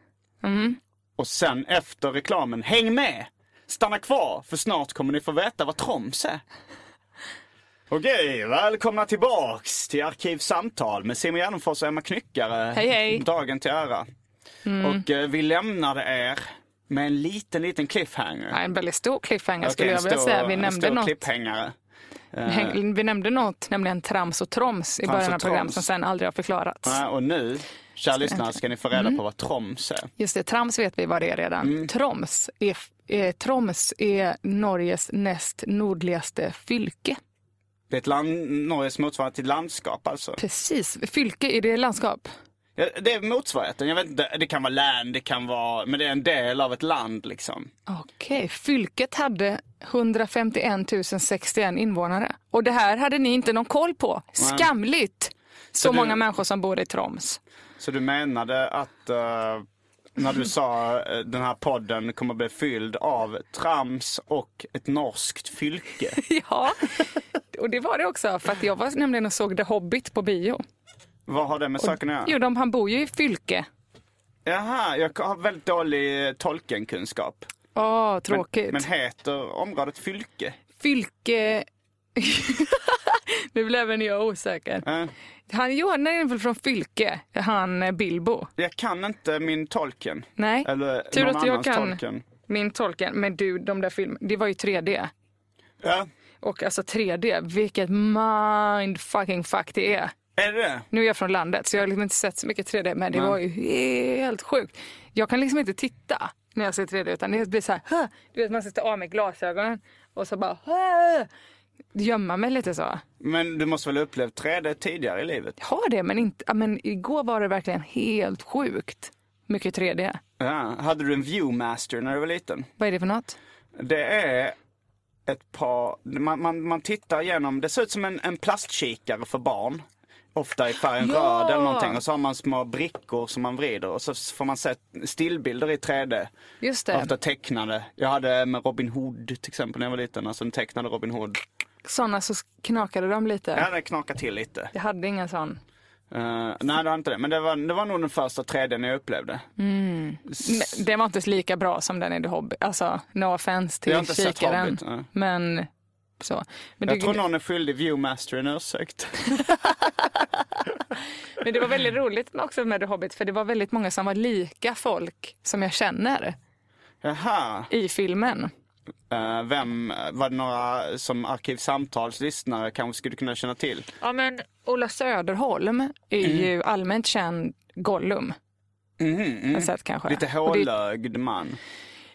Mm. Och sen efter reklamen, häng med! stanna kvar för snart kommer ni få veta vad Troms är. Okej, välkomna tillbaks till Arkivsamtal med Simon Gärdenfors och Emma Knyckare. Hej, hej. Dagen till ära. Och eh, vi lämnade er med en liten, liten cliffhanger. Ja, en väldigt stor cliffhanger skulle Okej, jag vilja säga. Vi en nämnde stor något. cliffhangare. Häng- Vi nämnde något, nämligen trams och troms i Trams början och av programmet troms. som sen aldrig har förklarats. Ja, och nu, kära lyssnare, ska ni få reda Mm. på vad Troms är. Just det, trams vet vi vad det är redan. Mm. Troms, är, är, Troms är Norges näst nordligaste fylke. Det är ett land, Norges motsvarighet till landskap alltså. Precis, fylke, är det landskap? Ja, det är motsvarigheten. Jag vet inte, det kan vara län, det kan vara, men det är en del av ett land liksom. Okej, fylket hade 151 061 invånare. Och det här hade ni inte någon koll på. Skamligt! Så, du- många människor som bor i Troms. Så du menade att eh, när du sa eh, den här podden kommer bli fylld av trams och ett norskt fylke. Ja, och det var det också. För att jag var nämligen och såg The Hobbit på bio. Vad har det med saken att göra? Jo, de, han bor ju i fylke. Jaha, jag har väldigt dålig Tolkien-kunskap. Åh, tråkigt. Men, men heter området fylke? Fylke... nu blev även jag osäker. Eh, Han, Johan är väl från Fylke, han eh, Bilbo. jag kan inte min Tolkien. Nej, Eller tur någon att jag kan Tolkien. min tolken. Men du, de där filmerna, det var ju 3D. Ja, Och alltså 3D, vilket mind fucking fuck det är. är det? Nu är jag från landet så jag har liksom inte sett så mycket 3D men det Nej. var ju helt sjukt. Jag kan liksom inte titta när jag ser 3D utan det blir så här, "Hö!" du vet man sätter av mig glasögonen och så bara "Hö!" Gömma mig lite så. Men du måste väl ha upplevt 3D tidigare i livet? Jag har det men inte, men igår var det verkligen helt sjukt mycket 3D. Ja. Hade du en Viewmaster när du var liten? Vad är det för något? Det är ett par, man, man, man tittar igenom, det ser ut som en, en plastkikare för barn. Ofta i färgen Ja! röd eller någonting. Och så har man små brickor som man vrider och så får man se stillbilder i 3D. Just det, Ofta tecknade. Jag hade med Robin Hood till exempel när jag var liten. Alltså en tecknade Robin Hood. Sådana så knakade de lite. Ja, det knakade till lite. Jag hade ingen sån. Uh, nej, det var inte det. Men det var, det var nog den första 3D jag upplevde. Men Den var inte lika bra som den i The Hobbit. Alltså, no offense till Jag har inte sett kikaren. Hobbit, nej. Men så. Men Jag det, tror någon är skyldig Viewmaster en ursäkt. Men det var väldigt roligt också med The Hobbit för det var väldigt många som var lika folk som jag känner Jaha. i filmen. Eh, vem, var det några som Arkivsamtals lyssnare kanske skulle kunna känna till? Ja men Ola Söderholm är ju allmänt känd Gollum. Mm. Har sett kanske. Lite hålögd man.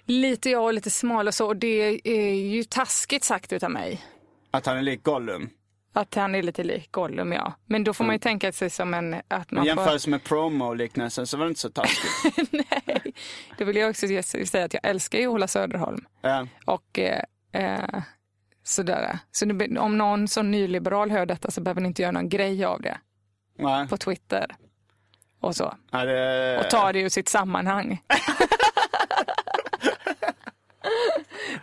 lite jag och lite smal och så och det är ju taskigt sagt utav mig. Att han är lik Gollum. Att han är lite lik Gollum ja. Men då får man ju tänka sig som en... Att Men man får... med promo-liknelsen så var det inte så taskigt. Nej, då vill jag också säga att jag älskar ju Ola Söderholm. Ja. Och eh, eh, sådär. Så det, om någon sån nyliberal hör detta så behöver ni inte göra någon grej av det Nej. på Twitter. Och så. Ja, det... Och ta det ur sitt sammanhang.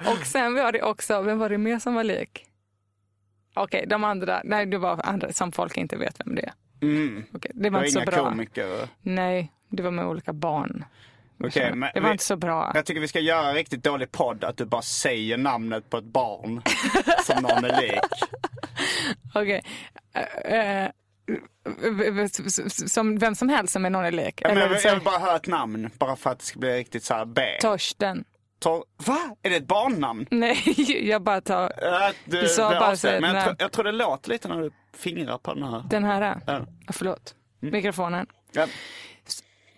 och sen var det också, vem var det mer som var lik? Okej, de andra, nej det var andra som folk inte vet vem det är. Mm. Okej, det Det var var inte så bra. komiker. Nej, det var med olika barn. Okej, men det var vi- inte så bra. Jag tycker vi ska göra en riktigt dålig podd att du bara säger namnet på ett barn som någon är lik. Okej. Eh, eh, som vem som helst som är någon är lek. Ja, jag, vill, jag vill bara höra ett namn, bara för att det ska bli riktigt så här B. Torsten. Tor- Va? Är det ett barnnamn? Nej, jag bara tar Äh, du, Du sa bara så- men jag, tror, jag tror det låter lite när du fingrar på den här. den här. Ja. Mm. Ja, förlåt. Mikrofonen. Ja.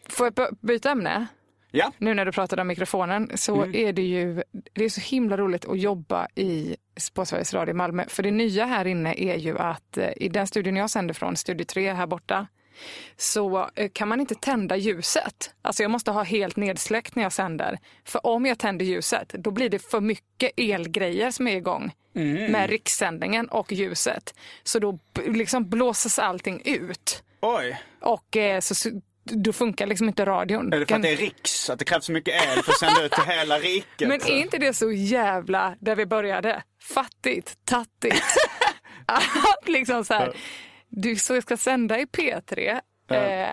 Får jag by- byta ämne? Ja. Nu när du pratade om mikrofonen så Mm. är det ju det är så himla roligt att jobba i, på Sveriges Radio i Malmö. För det nya här inne är ju att eh, i den studion jag sänder från, Studio 3 här borta, så eh, kan man inte tända ljuset. Alltså jag måste ha helt nedsläckt när jag sänder. För om jag tänder ljuset, då blir det för mycket elgrejer som är igång Mm. med rikssändningen och ljuset. Så då liksom blåses allting ut. Oj. Och eh, så, då funkar liksom inte radion. Är det för att det är riks? Att det krävs så mycket el för att sända ut till hela riket? Men är inte det så jävla där vi började? Fattigt, tattigt. att liksom så här, du så ska sända i P3 Eh,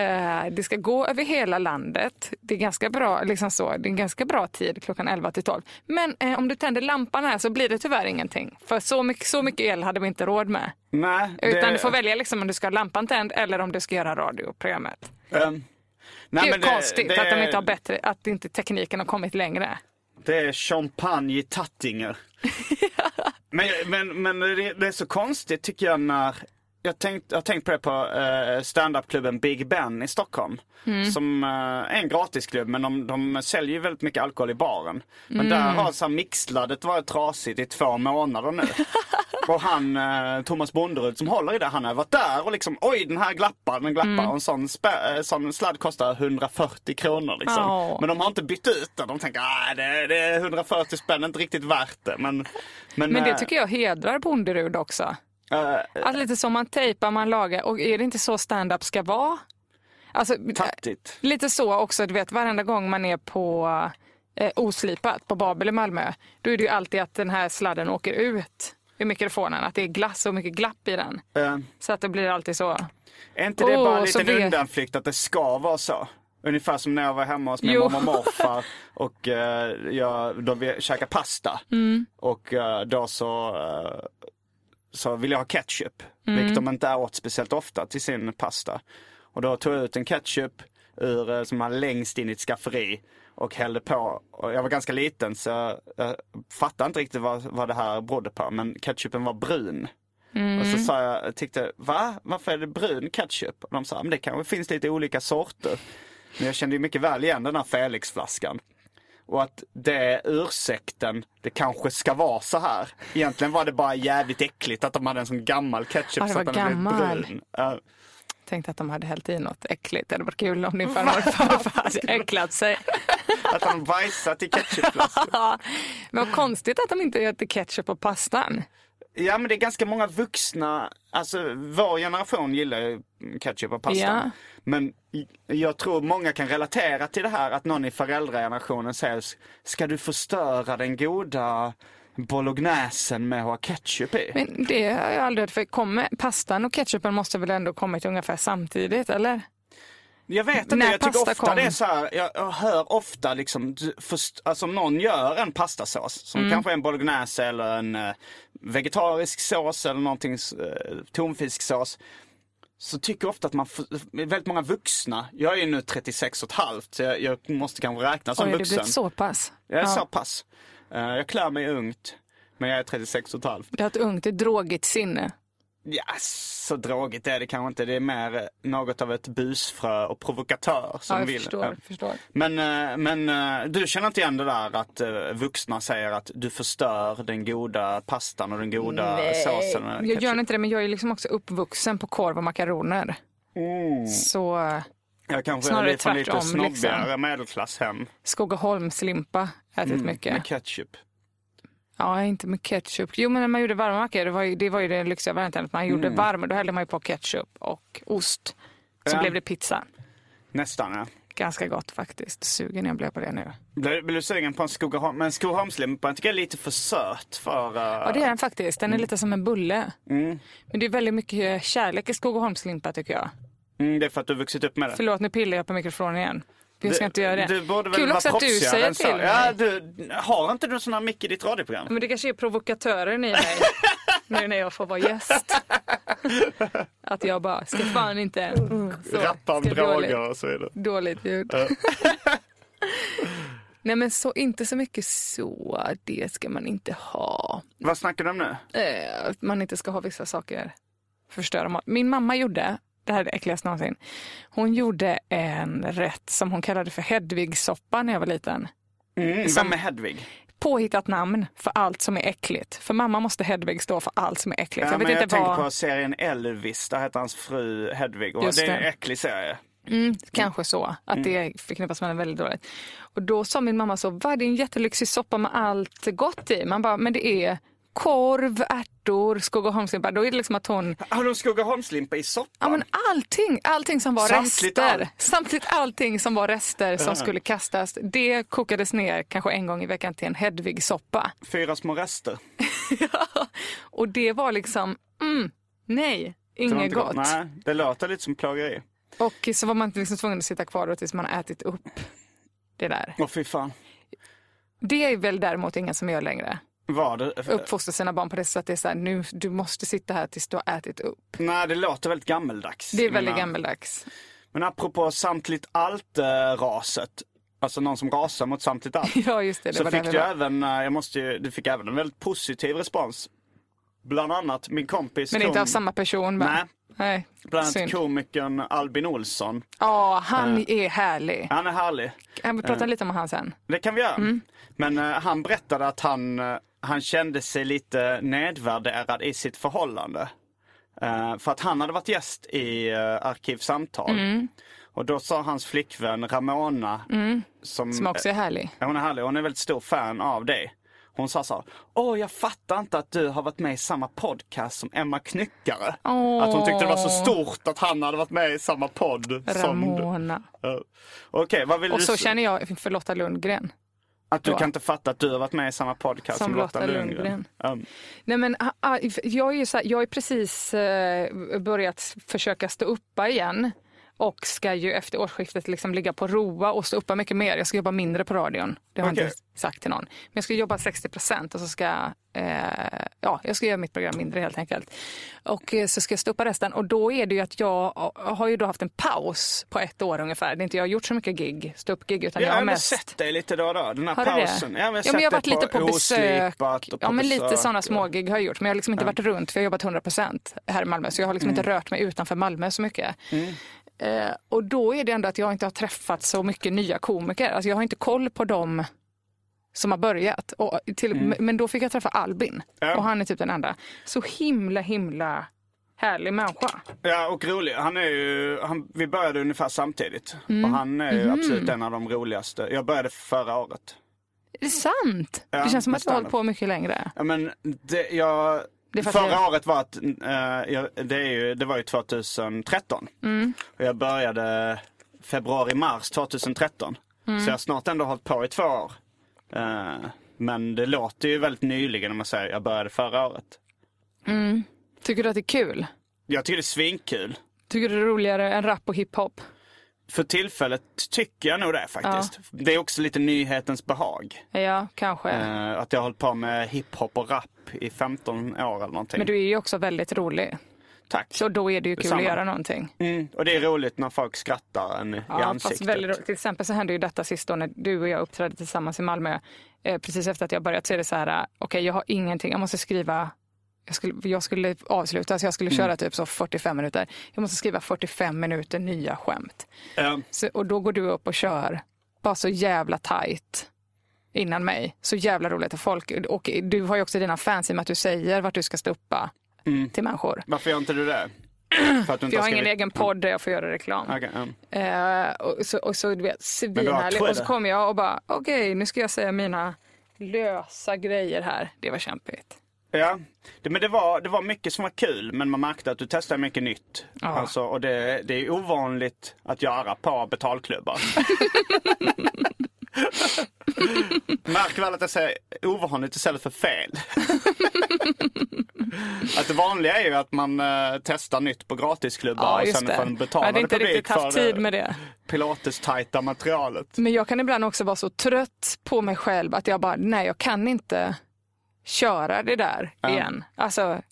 eh, det ska gå över hela landet. Det är ganska bra, liksom så, det är en ganska bra tid klockan 11 till 12. Men eh, om du tänder lampan här så blir det tyvärr ingenting. För så mycket, så mycket el hade vi inte råd med. Nej, Utan det- du får välja liksom om du ska ha lampan tänd eller om du ska göra radioprogrammet. Ehm, nej, det är ju konstigt det att de inte har bättre, att inte tekniken har kommit längre. Det är champagne i Tattinger. men men, men det, det är så konstigt tycker jag när jag, tänkt, jag har tänkt på det på uh, standupklubben Big Ben i Stockholm. Som eh, är en gratisklubb men de, de säljer ju väldigt mycket alkohol i baren. Men där har så här mixladdet varit trasigt i två månader nu. och han, eh, Thomas Bonderud som håller i det, han har varit där och liksom oj den här glappar, den glappar. Och en sån, spä, eh, sån sladd kostar 140 kronor liksom. Ja. Men de har inte bytt ut den. De tänker att det, det är 140 spänn, inte riktigt värt det. Men, men, Men det eh, tycker jag hedrar Bonderud också. Eh, Att lite som man tejpar, man lagar. Och är det inte så stand-up ska vara? Alltså, Tattigt. Lite så också, du vet varenda gång man är på eh, oslipat på Babel i Malmö. Då är det ju alltid att den här sladden åker ut ur mikrofonen. Att det är glass och mycket glapp i den. eh, Så att det blir alltid så. är inte det Åh, bara en så liten vet- undanflykt att det ska vara så? Ungefär som när jag var hemma hos min Jo. mormor och morfar och eh, jag, vi käkade pasta. Mm. Och eh, då så, eh, så ville jag ha ketchup. Mm. Vilket de inte åt speciellt ofta till sin pasta. Och då tog jag ut en ketchup ur, eh, som var längst in i ett skafferi och hällde på. Och jag var ganska liten så jag, jag fattade inte riktigt vad, vad det här berodde på. Men ketchupen var brun. Och så sa jag, jag tyckte, va? Varför är det brun ketchup? Och de sa, men det kanske finns lite olika sorter. Men jag kände ju mycket väl igen den här Felix-flaskan. Och att det är ursäkten, det kanske ska vara så här. Egentligen var det bara jävligt äckligt att de hade en sån gammal ketchup Ja, så att den blev gammal. brun. Ja. Tänkte att de hade hällt i något äckligt. Det hade varit kul om din farmor och farfar hade äcklat sig. att de bajsat i ketchupflaskan. Men vad konstigt att de inte äter ketchup på pastan. Ja men det är ganska många vuxna, alltså vår generation gillar ju ketchup och pasta. Ja. Men jag tror många kan relatera till det här att någon i föräldragenerationen säger Ska du förstöra den goda bolognesen med att ha ketchup i? Men det har jag aldrig hört. För kommer, pastan och ketchupen måste väl ändå kommit ungefär samtidigt, eller? Jag vet inte, När jag tycker ofta kom. det är så här, jag, hör ofta liksom, du- först, alltså om någon gör en pastasås som Mm. kanske är en bolognese eller en eh, vegetarisk sås eller någonting, uh, tonfisksås. Så tycker jag ofta att man, väldigt många vuxna, jag är ju nu 36 och ett halvt så jag, jag måste kanske räknas som Oj, det vuxen. blir så pass. Jag är Ja. så pass. Eh, jag klär mig ungt, men jag är 36 och ett halvt. Du har ett ungt, ett drogigt sinne. Ja, så dragigt är det kanske inte. Det är mer eh, något av ett busfrö och provokatör som Ja, jag vill. förstår. eh, förstår. Men, eh, men du känner inte igen det där att vuxna säger att du förstör den goda pastan och den goda såsen med Jag gör inte det, men jag är liksom också uppvuxen på korv och makaroner. Så Jag kanske snarare är lite från lite tvärtom, snobbigare liksom. medelklasshem Skogaholmslimpa ätit Mm, mycket. med ketchup. Ja, inte med ketchup. Jo, men när man gjorde varma mackor, det var ju det, var ju det lyxiga varianten. Att man gjorde varm, då hällde man ju på ketchup och ost. Så Mm. Ja. blev det pizza. Nästan ja. Ganska gott faktiskt. Sugen jag blev på det nu. Blir, blir du sugen på en Skogaholm? Men Skogaholmslimpa tycker jag är lite för söt för... eh, Ja, det är den faktiskt. Den är lite som en bulle. Mm. Men det är väldigt mycket kärlek i Skogaholmslimpa tycker jag. mm, det är för att du har vuxit upp med det. Förlåt, nu pillar jag på mikrofonen igen. Jag ska inte göra det. Du borde väl Kul också att du säger till mig. Ja, du, har inte du sån här mick i ditt radioprogram? Men det kanske är provokatören i mig. nu när jag får vara gäst. att jag bara, ska fan inte... Så, om droger och så vidare. Dåligt ljud. Nej men så, inte så mycket så. Det ska man inte ha. Vad snackar du om nu? Eh, att man inte ska ha vissa saker. Förstöra mat. Min mamma gjorde, det här är det äckligaste någonsin. Hon gjorde en rätt som hon kallade för Hedvigsoppa när jag var liten. Mm, Som- Vem är Hedvig? Påhittat namn för allt som är äckligt. För mamma måste Hedvig stå för allt som är äckligt. Ja, jag vet jag inte tänker vad... på serien Elvis, där heter hans fru Hedvig. Och Just det är en äcklig serie. Mm, kanske så, att det förknippas med det väldigt dåligt. Och då sa min mamma så, vad det är en jättelyxig soppa med allt gott i. Man bara, men det är korv, ärtor, Skogaholmslimpa. Då är det liksom att hon, Har de Skogaholmslimpa i soppan? ja men allting, allting som var Samtligt rester. allt. Samtidigt allting som var rester som skulle kastas. Det kokades ner kanske en gång i veckan till en Hedvig-soppa. Fyra små rester. Och det var liksom, mm, nej, inget inte gott. Nej, det låter lite som plågeri. Och så var man liksom tvungen att sitta kvar då tills man ätit upp det där. Åh fy fan. Det är väl däremot ingen som gör längre. Var det? Uppfostra sina barn på det sättet att det är så här, nu, du måste sitta här tills du har ätit upp. Nej, det låter väldigt gammeldags. Det är väldigt Men, gammeldags. Men apropå samtligt allt-raset, alltså någon som rasar mot samtligt allt. Ja, just det. det så var fick där du var. även, eh, jag måste ju, du fick även en väldigt positiv respons. Bland annat min kompis. Men inte av samma person va? Nej, Nej. bland annat komikern Albin Olsson. Ja, han är härlig. Han är härlig. Kan vi prata lite om han sen? Det kan vi göra. Mm. Men eh, han berättade att han, eh, han kände sig lite nedvärderad i sitt förhållande. Eh, för att han hade varit gäst i uh, Arkivsamtal. Mm. Och då sa hans flickvän Ramona, som, Som också är härlig. Ja, hon är härlig, hon är väldigt stor fan av dig. Hon sa så här, åh jag fattar inte att du har varit med i samma podcast som Emma Knyckare. Åh. Att hon tyckte det var så stort att han hade varit med i samma podd. Som du. Ramona. Ja. Okej, vad vill Och du så känner jag för Lotta Lundgren. Att du då. kan inte fatta att du har varit med i samma podcast som, Som Lotta Lundgren. Lundgren. Ja. Nej, men, ah, ah, jag, är ju så här, jag är precis eh, börjat försöka stå uppa igen och ska ju efter årsskiftet liksom ligga på roa och stå uppa mycket mer. Jag ska jobba mindre på radion. Det har jag Okej. inte sagt till någon. Men jag ska jobba 60 procent och så ska jag, ja, jag ska göra mitt program mindre helt enkelt. Och eh, så ska jag stå uppa resten. Och då är det ju att jag har ju då haft en paus på ett år ungefär. Det är inte jag har gjort så mycket gig, stå upp gig utan Jag jag har har ändå mest sett dig lite då och då, den här har pausen. det? Ja, men jag, ja, men jag har varit lite på besök. På Ja, men lite besök. sådana smågig har jag gjort. Men jag har liksom inte varit runt för jag har jobbat 100 procent här i Malmö. Så jag har liksom Mm. inte rört mig utanför Malmö så mycket. Eh, och då är det ändå att jag inte har träffat så mycket nya komiker. Alltså jag har inte koll på dem som har börjat. Och till, Men då fick jag träffa Albin. Mm. Ja. Och han är typ den enda. Så himla himla härlig människa. Ja, och rolig. Han är ju, han, vi började ungefär samtidigt. Mm. Och han är Mhm. absolut en av de roligaste. Jag började förra året. Är det sant? Ja, det känns som att du har hållit på mycket längre. Ja, men det, jag, Det förra jag- året var att, eh, jag, det, är ju, det var ju 2013. Mm. Och jag började februari-mars 2013. Mm. Så jag har snart ändå hållit på i två år. Eh, men det låter ju väldigt nyligen när man säger jag började förra året. Tycker du att det är kul? Jag tycker det är svinkul. Tycker du det är roligare än rap och hiphop? För tillfället tycker jag nog det faktiskt. Det är också lite nyhetens behag. Ja, kanske. Eh, att jag har hållit på med hiphop och rap i 15 år eller någonting. Men du är ju också väldigt rolig. Tack. Så då är det ju kul Detsamma. att göra någonting. Mm, och det är roligt när folk skrattar en i Ja, fast ansiktet. väldigt roligt. Till exempel så hände ju detta sist då när du och jag uppträdde tillsammans i Malmö. Eh, precis efter att jag börjat så är det så här, eh, okej jag har ingenting, jag måste skriva jag skulle, jag skulle avsluta, så jag skulle köra typ så 45 minuter. Jag måste skriva 45 minuter nya skämt. Ja, Så, och då går du upp och kör, bara så jävla tajt innan mig. Så jävla roligt att folk, och du har ju också dina fans i och med att du säger vart du ska stå uppa till människor. varför gör inte du det? För att du För jag har ingen egen podd där jag får göra reklam. Okej, ja. Eh, och så, och så du vet, svinhärligt. Och så kom jag och bara, okej nu ska jag säga mina lösa grejer här. Det var kämpigt. Ja, det, men det var, det var mycket som var kul men man märkte att du testade mycket nytt. Ja. Alltså, och det, det är ovanligt att göra på betalklubbar. Märker väl att jag säger ovanligt istället för fel. att det vanliga är ju att man eh, testar nytt på gratisklubbar Ja, och sen det. får en Jag betalande hade inte publik riktigt haft tid med det. pilates-tajta materialet. Men jag kan ibland också vara så trött på mig själv att jag bara, nej jag kan inte köra det där igen. Alltså,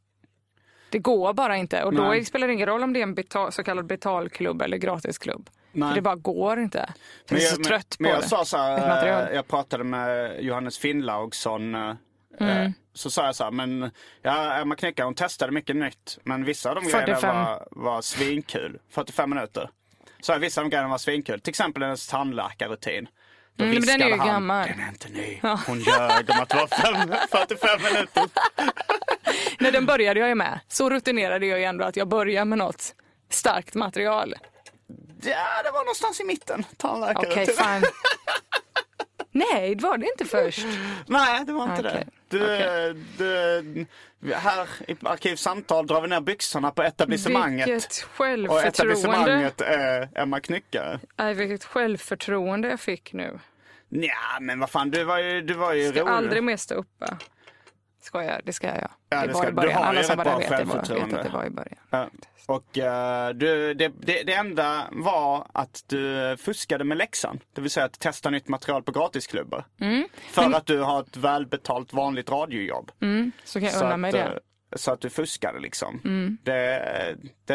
det går bara inte. Och då Nej. spelar det ingen roll om det är en betal, så kallad betalklubb eller gratisklubb. Nej. För det bara går inte. Jag är så men, trött men på jag det. sa så här, eh, jag pratade med Johannes Finnlaugsson. eh, Mm. eh, Så sa jag så här, men ja, Emma Knyckare hon testade mycket nytt. Men vissa av de 45. grejerna var, var svinkul. 45 minuter. Så här, vissa av de grejerna var svinkul. Till exempel hennes tandläkarrutin. Då Mm, men den är ju viskade han, gammal. Den är inte ny. Hon ljög om att det var fem, 45 minuter. Nej, den började jag ju med. Så rutinerade jag ju ändå att jag börjar med något starkt material. Ja, det var någonstans i mitten. Tandläkarrutin. Okej, fine. Nej, det var det inte först. Nej, det var inte Okej. det. Du, du, här i Arkivsamtal drar vi ner byxorna på etablissemanget. Vilket Och självförtroende. etablissemanget är Emma Knyckare. Nej, vilket självförtroende jag fick nu. Nja, men vad fan, du var ju, du var ju ska rolig. aldrig mer stå uppe. Skojar, det ska jag göra. Ja, det det var i du början. Alla som bara vet, det var, vet att det var i början. Ja. Och eh, du, det, det, det enda var att du fuskade med läxan. Det vill säga att testa nytt material på gratisklubbar. Mm. För att du har ett välbetalt vanligt radiojobb. Så kan jag unna mig det. Så att du fuskade liksom. Mm. Det, det,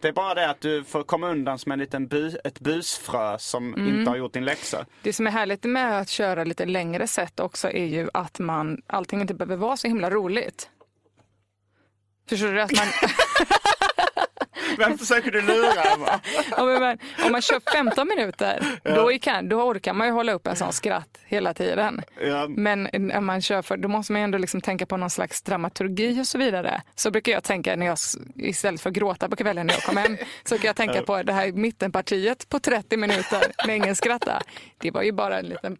det är bara det att du får komma undan som en liten bu, ett busfrö som Mm. inte har gjort din läxa. Det som är härligt med att köra lite längre set också är ju att man, allting inte behöver vara så himla roligt. Förstår du? Att man, Vem försöker du lura Emma? Ja, men, om man kör 15 minuter, då, kan, då orkar man ju hålla upp en sån skratt hela tiden. Ja. Men när man kör för, då måste man ju ändå liksom tänka på någon slags dramaturgi och så vidare. Så brukar jag tänka när jag, istället för att gråta på kvällen när jag kommer hem, så kan jag tänka på det här mittenpartiet på 30 minuter när ingen skrattar. Det var ju bara en liten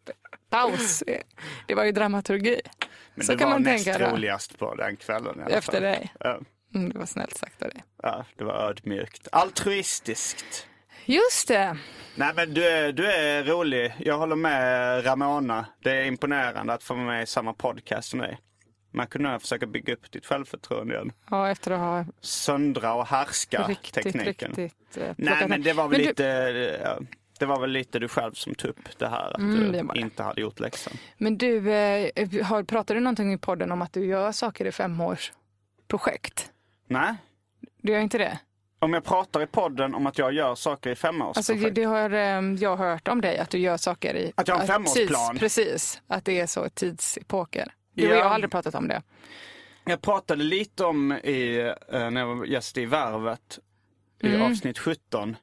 paus. Det var ju dramaturgi. Men så det kan var man näst tänka roligast på den kvällen. i alla Efter fall. dig. Ja, Mm, det var snällt sagt av dig. ja, det var ödmjukt. Altruistiskt. Just det. Nej men du är, du är rolig. Jag håller med Ramona. Det är imponerande att få vara med i samma podcast som dig. Man kunde nog försöka bygga upp ditt självförtroende igen. Ja, efter att ha Söndra och härska riktigt, tekniken. riktigt eh, Nej men det var väl Men du- lite, ja, det var väl lite du själv som tog upp det här att Mm, du inte hade gjort läxan. Men du, eh, har, pratar du någonting i podden om att du gör saker i femårsprojekt? Nej, Du gör inte det? om jag pratar i podden om att jag gör saker i femårsprojekt. Alltså, det har eh, jag hört om dig, att du gör saker i... Att jag har en femårsplan? Tids, precis, att det är så tidsepoker. Du och Ja. jag har aldrig pratat om det. Jag pratade lite om i, eh, när jag var gäst i Värvet i Mm. avsnitt 17.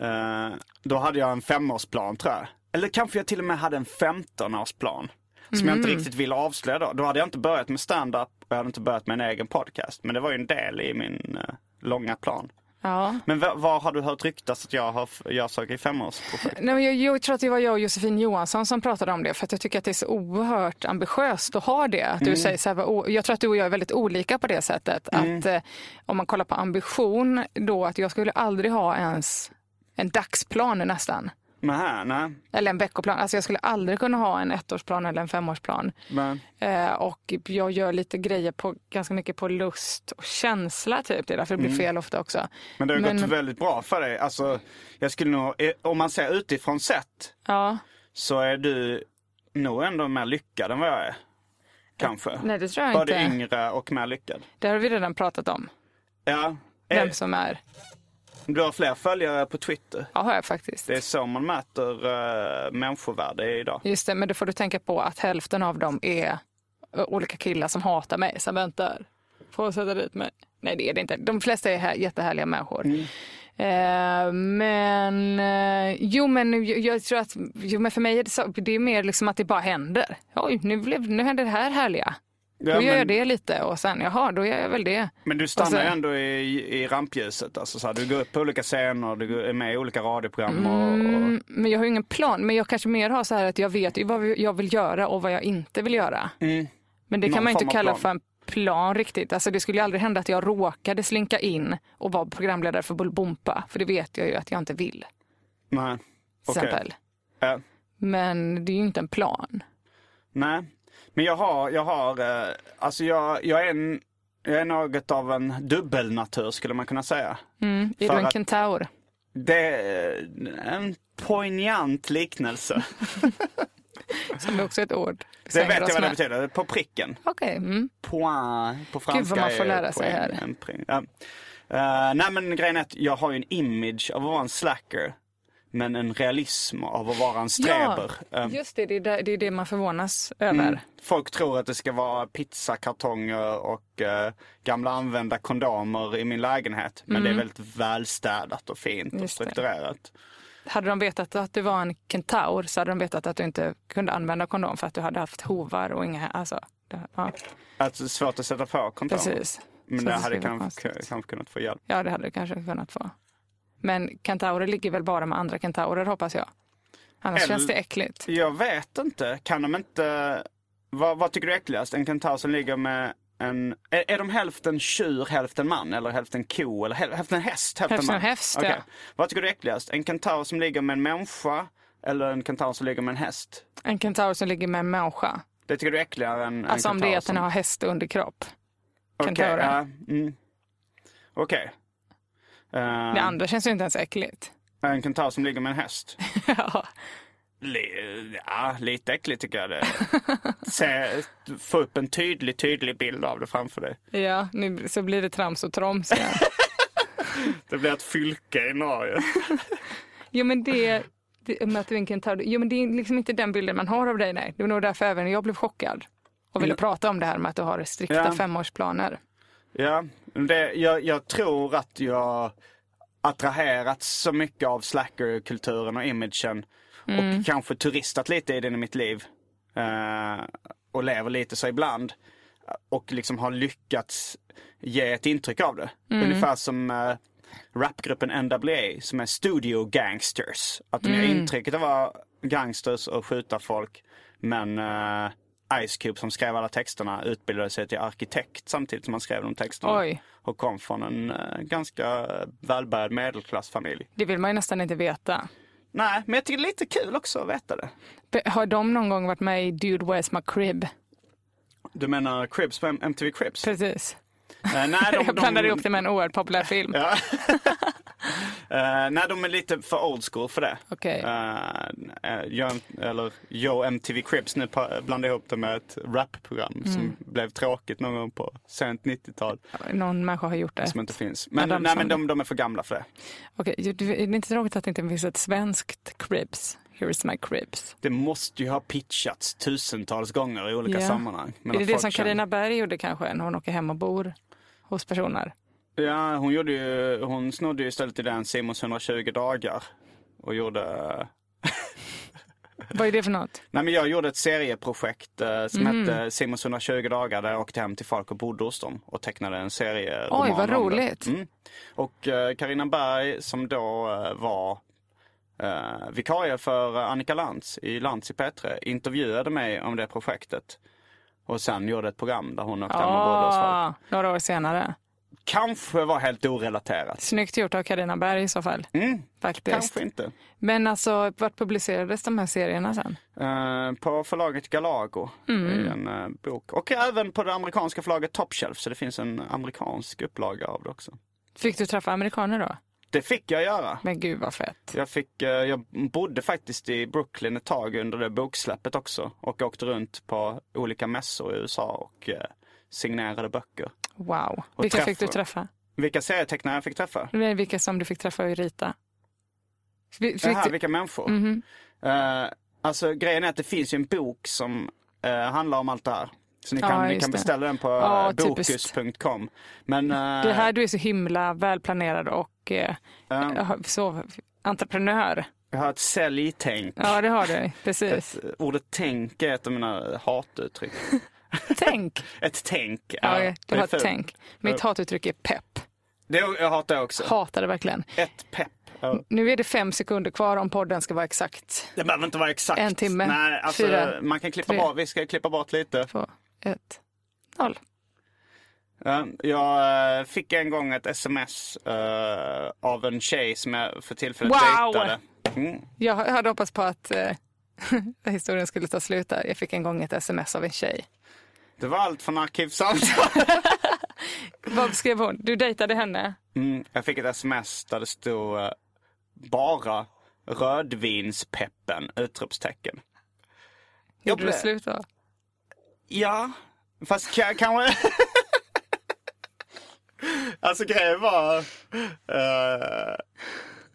Eh, då hade jag en femårsplan tror jag. Eller kanske jag till och med hade en 15-årsplan. Som jag inte Mm. riktigt ville avslöja då. Då hade jag inte börjat med stand-up och jag hade inte börjat med en egen podcast. Men det var ju en del i min eh, långa plan. Ja. Men vad har du hört ryktas att jag har, gör saker i femårsprojekt? Nej, jag, jag tror att det var jag och Josefin Johansson som pratade om det. För att jag tycker att det är så oerhört ambitiöst att ha det. Att du Mm. säger så här, jag tror att du och jag är väldigt olika på det sättet. Mm. Att eh, om man kollar på ambition då, att jag skulle aldrig ha ens en dagsplan nästan. Nej, nej. Eller en veckoplan. Alltså jag skulle aldrig kunna ha en ettårsplan eller en femårsplan. Eh, och jag gör lite grejer på, ganska mycket på lust och känsla typ. Det är därför det blir fel ofta också. men det har Men- gått väldigt bra för dig. Alltså, jag skulle nog, eh, om man ser utifrån sett Ja, så är du nog ändå mer lyckad än vad jag är. Kanske. nej det tror jag Både inte. yngre och mer lyckad. Det har vi redan pratat om. Ja. Vem Eh, som är. Du har fler följare på Twitter. Ja, har jag faktiskt. Det är så man mäter uh, människovärde idag. Just det, men då får du tänka på att hälften av dem är eh, olika killar som hatar mig, som väntar på att sätta dit mig. Nej, det är det inte. De flesta är här, jättehärliga människor. Eh, men eh, jo, men jag, jag tror att jo, men för mig är det, så, det är mer liksom att det bara händer. Oj, nu, blev, nu händer det här härliga. Ja, då gör men- jag det lite och sen, jaha, då gör jag väl det. Men du stannar ju ändå i, i rampljuset. Alltså, så här, du går upp på olika scener, du är med i olika radioprogram. Och, och, Mm, men jag har ju ingen plan. Men jag kanske mer har så här att jag vet ju vad jag vill göra och vad jag inte vill göra. Men det Någon kan man inte kalla plan. för en plan riktigt. Alltså det skulle ju aldrig hända att jag råkade slinka in och vara programledare för Bullbompa. För det vet jag ju att jag inte vill. nej. Okej. exempel. Ja. Men det är ju inte en plan. Nej, men jag har, jag har, eh, alltså jag, jag är en, jag är något av en dubbelnatur skulle man kunna säga. Mm. Är För du en kentaur? Det är en poignant liknelse. Som är också ett ord. Det vet jag vad det med. betyder, på pricken. Okej. Mm. Point på franska. vad man får är lära sig här. en. Ja. Eh, nej men grejen är att jag har ju en image av att vara en slacker. Men en realism av att vara en sträber. Ja, Eh, just det. Det är det, det är det man förvånas över. Mm. Folk tror att det ska vara pizzakartonger och eh, gamla använda kondomer i min lägenhet. Men det är väldigt välstädat och fint och Mm. Just det. strukturerat. Hade de vetat att du var en kentaur så hade de vetat att du inte kunde använda kondom för att du hade haft hovar och inga... Alltså, det, ja, Att det är svårt att sätta på kondomer. precis. Men Så det det hade kanske, kanske kunnat få hjälp. Ja, det hade du kanske kunnat få. Men kentaurer ligger väl bara med andra kentaurer hoppas jag. Annars Eller- känns det äckligt. Jag vet inte. Kan de inte... Vad, vad tycker du är äckligast? En kentaur som ligger med en... Är, är de hälften tjur, hälften man? Eller hälften ko? Eller häl, hälften häst, hälften, Hälften man? häst, Okej. ja. Vad tycker du är äckligast? En kentaur som ligger med en människa? Eller en kentaur som ligger med en häst? En kentaur som ligger med en människa. Det tycker du är äckligare än Alltså en om det är att den har häst under kropp. Okej, kentauren. ja, mm. Okej. Eh, Det andra känns ju inte ens äckligt. En kentaur som ligger med en häst. ja. Ja, lite äckligt tycker jag det Se, Få upp en tydlig, tydlig bild av det framför dig. ja, nu så blir det trams och troms igen. Det blir ett fylke i Norge. Jo men det, det med att du är en kentaur, jo men det är liksom inte den bilden man har av dig nej. Det var nog därför även jag blev chockad. Och ville prata om det här med att du har strikta Ja. femårsplaner. Ja, det, jag, jag tror att jag attraherats så mycket av slackerkulturen och imagen och kanske turistat lite i den i mitt liv. Eh, och lever lite så ibland. Och liksom har lyckats ge ett intryck av det. Ungefär som uh, rapgruppen NWA som är studio gangsters. Att de ger intrycket av att vara gangsters och skjuta folk. Men eh, Ice Cube som skrev alla texterna utbildade sig till arkitekt samtidigt som han skrev de texterna. Oj. Och kom från en eh, ganska välbärgad medelklassfamilj. Det vill man ju nästan inte veta. Nej, men jag tycker det är lite kul också att veta det. Har de någon gång varit med i Dude Where's My Crib? Du menar Cribs på MTV Cribs? Precis. Eh, nej, de, Jag de, blandade ihop det med en oerhört populär film. Eh, nej, de är lite för old school för det. Okej. Eh, eh, jag, eller Yo MTV Cribs, nu jag ihop det med ett rapprogram Mm. som blev tråkigt någon gång på sent 90-tal. Någon människa har gjort det. Som inte finns. Men, nej, men de, de är för gamla för det. Okej, det är inte tråkigt att det inte finns ett svenskt Cribs? Here's my Cribs. Det måste ju ha pitchats tusentals gånger i olika Ja. sammanhang. Men är det det som Karina Berg gjorde kanske när hon åker hem och bor hos personer? Ja, hon, gjorde ju, hon snodde ju istället idén Simons 120 dagar. Och gjorde... Vad är det för något? Nej men jag gjorde ett serieprojekt eh, som Mhm. hette Simons 120 dagar där jag åkte hem till folk och bodde hos dem och tecknade en serie Oj, vad roligt. Mm. Och Karina Berg som då eh, var eh, vikarie för eh, Annika Lantz i Lantz i P3 intervjuade mig om det projektet. Och sen gjorde ett program där hon åkte hem och bodde hos folk. Ah, några år senare. Kanske var helt orelaterat. Snyggt gjort av Karina Berg i så fall. Mm, Faktiskt. kanske inte. Men alltså, vart publicerades de här serierna sen? Eh, på förlaget Galago Mm. i en eh, bok. Och även på det amerikanska förlaget Top Shelf. Så det finns en amerikansk upplaga av det också. Fick du träffa amerikaner då? Det fick jag göra. Men gud vad fett. Jag, fick, eh, jag bodde faktiskt i Brooklyn ett tag under det boksläppet också. Och åkte runt på olika mässor i USA och signerade böcker. Wow. Och Vilka fick du träffa. träffa? Vilka serietecknare jag fick träffa? Är Vilka som du fick träffa och rita? Fick Jaha, du... vilka människor? Mhm. Eh, alltså grejen är att det finns ju en bok som eh, handlar om allt det här. Så ni Ja, kan, ni just kan det. beställa den på Ja, ja, typiskt. bokus.com. Men eh, Det är här du är så himla välplanerad och eh, Ja. så entreprenör. jag har ett säljtänk. Ja, det har du. Precis. Ett, ordet tänk är ett av mina hatuttryck. Tänk. ett tänk. Ja, det du har ett tänk. Mitt hatuttryck är pepp. Det, jag hatar det också. Hatar det verkligen. Ett pepp. Ja. Nu är det fem sekunder kvar om podden ska vara exakt. Det behöver inte vara exakt. En timme, Nej, alltså, fyra, man kan klippa tre. bort. Vi ska klippa bort lite. Två, ett, noll. Ja, Jag eh, fick en gång ett sms eh, av en tjej som jag för tillfället Wow! dejtade. Mm. Jag hade hoppats på att eh, historien skulle ta slut där. Jag fick en gång ett sms av en tjej. Det var allt från Arkivsamtal. Vad skrev hon? Du dejtade henne? Mm, jag fick ett sms där det stod eh, bara rödvinspeppen! Utropstecken. Gjorde du blev- slut då? Ja, fast ka- kanske... alltså grejen var... eh,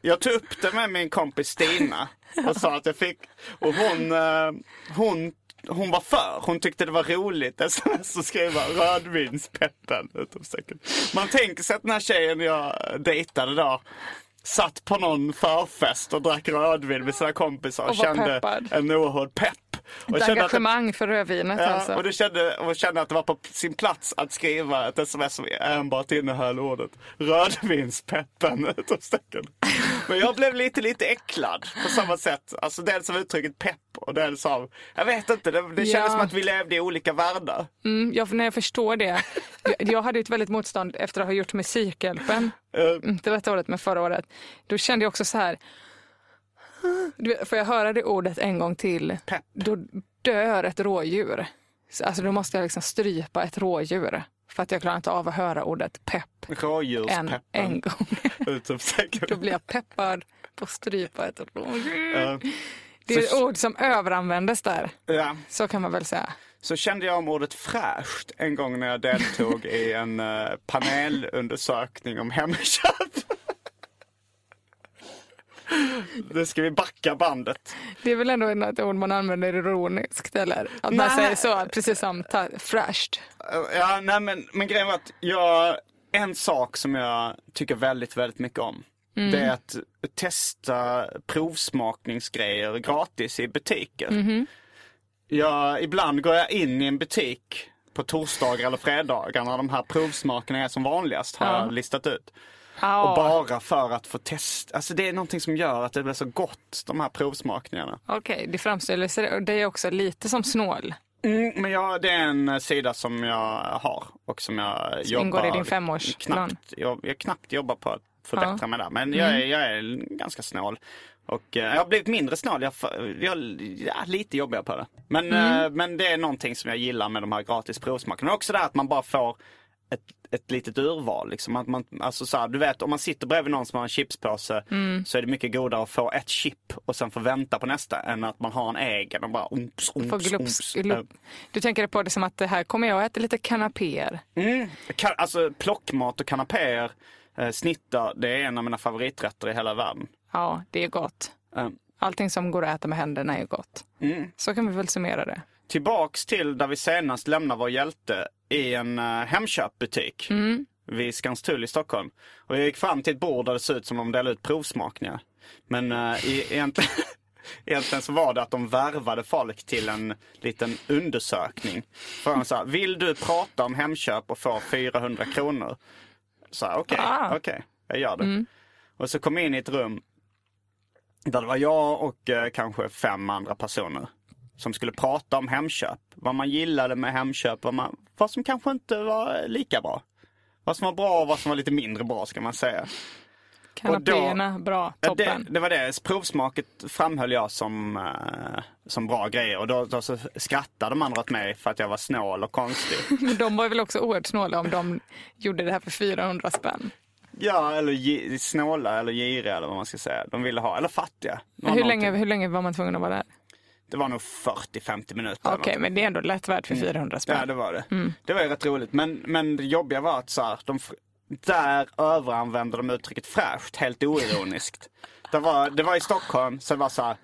jag tog upp det med min kompis Stina och sa att jag fick... Och hon, eh, hon, hon var för. Hon tyckte det var roligt sms att skriva rödvinspeppen! Man tänker sig att den här tjejen jag dejtade då satt på någon förfest och drack rödvin med sina kompisar och, Och kände peppad. en oerhörd pepp. Och Ett att det- engagemang för rödvinet Ja, alltså. och, kände, och kände att det var på sin plats att skriva ett sms som enbart innehöll ordet rödvinspeppen. Men jag blev lite, lite äcklad på samma sätt. Alltså dels av uttrycket pepp och dels av, jag vet inte, det, det kändes Ja. som att vi levde i olika världar. Mm, jag, när jag förstår det. Jag, jag hade ett väldigt motstånd efter att ha gjort Musikhjälpen. Eh, Inte detta året, men förra året. Då kände jag också så här. Vet, Får jag höra det ordet en gång till? Pepp. Då dör ett rådjur. Så, Alltså då måste jag liksom strypa ett rådjur. För att jag klarar inte av att höra ordet pepp en, en gång. Då blir jag peppad på strypa ett. Ja. Det är ett ord som överanvändes där. Ja. Så kan man väl säga. Så kände jag om ordet fräscht en gång när jag deltog i en uh, panelundersökning om Hemköp. Nu ska vi backa bandet. Det är väl ändå ett ord man använder ironiskt eller? Att man Nej. säger så, precis som fräscht. Uh, Ja, nej men, men grejen var att jag, en sak som jag tycker väldigt, väldigt mycket om. Det är att testa provsmakningsgrejer gratis i butiker. Jag, ibland går jag in i en butik på torsdagar eller fredagar när de här provsmakerna är som vanligast har jag listat ut. Ja. Och bara för att få testa. Alltså det är någonting som gör att det blir så gott, de här provsmakningarna. Okej, det framställer sig det är också lite som snål. Mm, men jag, det är en eh, sida som jag har och som jag Som jobbar ingår i din femårsplan. knappt, jag, jag knappt jobbar på att förbättra Ja. mig där. Men jag, är, jag är ganska snål. Och eh, jag har blivit mindre snål. Jag, jag ja, lite jobbigare på det. Men, eh, men det är någonting som jag gillar med de här gratis provsmakerna. Men också det här att man bara får ett, ett litet urval. Liksom. Att man, alltså så här, du vet, om man sitter bredvid någon som har en chipspåse så är det mycket godare att få ett chip och sen få vänta på nästa än att man har en egen och bara umps, umps, umps. glup. Du tänker på det som att det här kommer jag att äta lite kanapéer. Mm. Ka- Alltså plockmat och kanapéer, eh, snittar, det är en av mina favoriträtter i hela världen. Ja, det är gott. Eh, Allting som går att äta med händerna är gott. Mm. Så kan vi väl summera det. Tillbaks till där vi senast lämnar vår hjälte i en uh, Hemköpbutik vid Skanstull i Stockholm. Och jag gick fram till ett bord där det såg ut som om de delade ut provsmakningar. Men uh, egentligen, egentligen så var det att de värvade folk till en liten undersökning. För han sa, vill du prata om Hemköp och få 400 kronor? Så här, okej, Ah. okej, jag gör det. Och så kom jag in i ett rum där det var jag och eh, kanske fem andra personer som skulle prata om Hemköp. Vad man gillade med Hemköp, vad, man, vad som kanske inte var lika bra. Vad som var bra och vad som var lite mindre bra ska man säga. Kanapéerna, bra, Ja, det, toppen. det var det. Provsmaket framhöll jag som, eh, som bra grejer. Och då, då så skrattade de andra åt mig för att jag var snål och konstig. Men de var väl också oerhört snåla om de gjorde det här för 400 spänn. ja, eller snåla eller giriga eller vad man ska säga. De ville ha, eller fattiga. Hur någonting. länge, hur länge var man tvungen att vara där? Det var nog 40-50 minuter. Okej, något. men det är ändå lätt värt för 400 spänn. Ja, det var det. Mm. Det var ju rätt roligt. Men, men det jobbiga var att så här, de, där överanvände de uttrycket fräscht helt oironiskt. det, var, det var i Stockholm, så det var så här.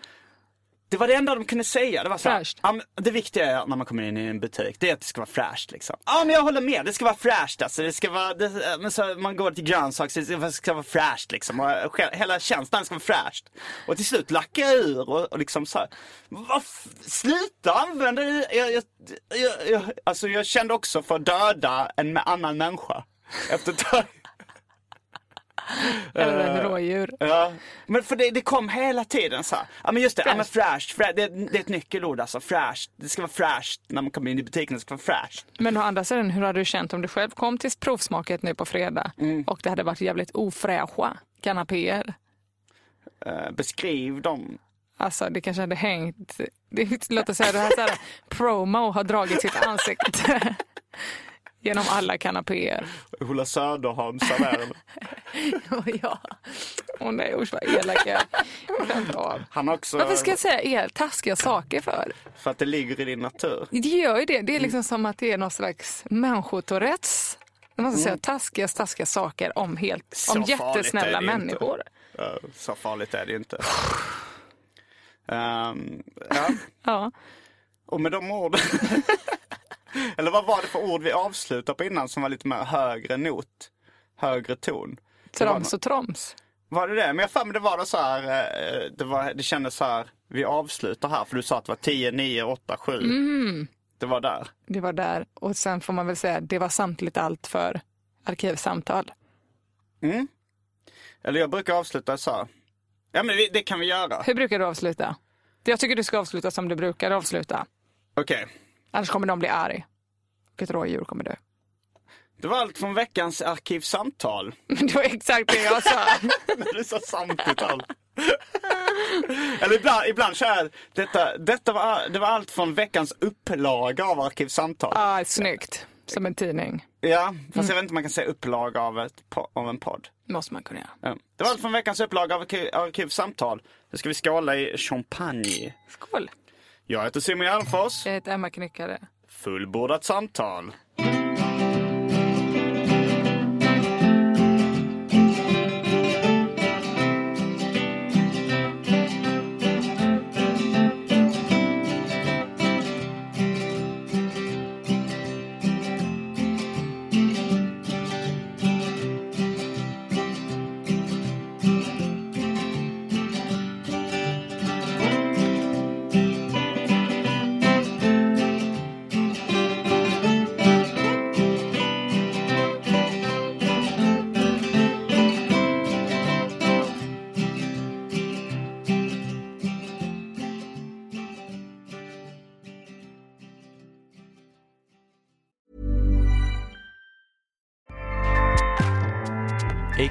Det var det enda de kunde säga. Det var så här, ja, det viktiga är när man kommer in i en butik, det är att det ska vara fräscht liksom. Ja men jag håller med, det ska vara fräscht alltså. Det ska vara, det, men så, man går till grönsaker, det ska vara fräscht liksom. Och sj- hela känslan ska vara fräscht. Och till slut lackar jag ur och, och liksom så här, sluta använda det. Jag, jag, jag, jag, alltså jag kände också för att döda en annan människa. Efter ett tag. Eller Eh, ett rådjur. Ja, men för det, det kom hela tiden så här. Ja men just det, ja, men fräscht, fräscht det, det är ett nyckelord alltså, fräscht. Det ska vara fräscht när man kommer in i butiken, det ska vara fräscht. Men å andra sidan, hur hade du känt om du själv kom till provsmaket nu på fredag Mm. och det hade varit jävligt ofräscha kanapéer? Eh, beskriv dem. Alltså det kanske hade hängt, det, låt oss säga det här, så här promo har dragit sitt ansikte genom alla kanapéer. Ola Söderholm serverade. Och ja, åh nej usch vad elak jag. Han också, Varför ska jag säga er taskiga saker för? för att det ligger i din natur. Det gör ju det. Det är Mm. liksom som att det är någon slags människotourettes. Man måste säga taskiga, taskiga saker om, helt, Så om jättesnälla inte. människor. Ja, så farligt är det ju inte. Ehm, ja, Ja. och med de orden. Eller vad var det för ord vi avslutade på innan som var lite mer högre not? Högre ton? Troms och troms. Var det det? Men jag för mig det var det så här, eh, det, var, det kändes så här, vi avslutar här för du sa att det var 10, 9, 8, 7. Mm. Det var där. Det var där. Och sen får man väl säga det var samtidigt allt för Arkivsamtal. Eller jag brukar avsluta så här. Ja men det kan vi göra. Hur brukar du avsluta? Jag tycker du ska avsluta som du brukar avsluta. Okej. Annars kommer de bli arg. Och ett rådjur kommer dö. Det var allt från veckans arkivsamtal. Det var exakt det jag sa. När du sa allt. Eller ibland, ibland kör jag, detta, detta var, det var allt från veckans upplaga av Arkivsamtal. Ah, snyggt. Som en tidning. Ja, fast jag vet inte om man kan säga upplaga av, ett, av en podd. Måste man kunna göra. Ja. Det var allt från veckans upplaga av Arkiv, Arkivsamtal. Nu ska vi skåla i champagne. Skål. Jag heter Simon Gärdenfors. Jag heter Emma Knyckare. Fullbordat samtal.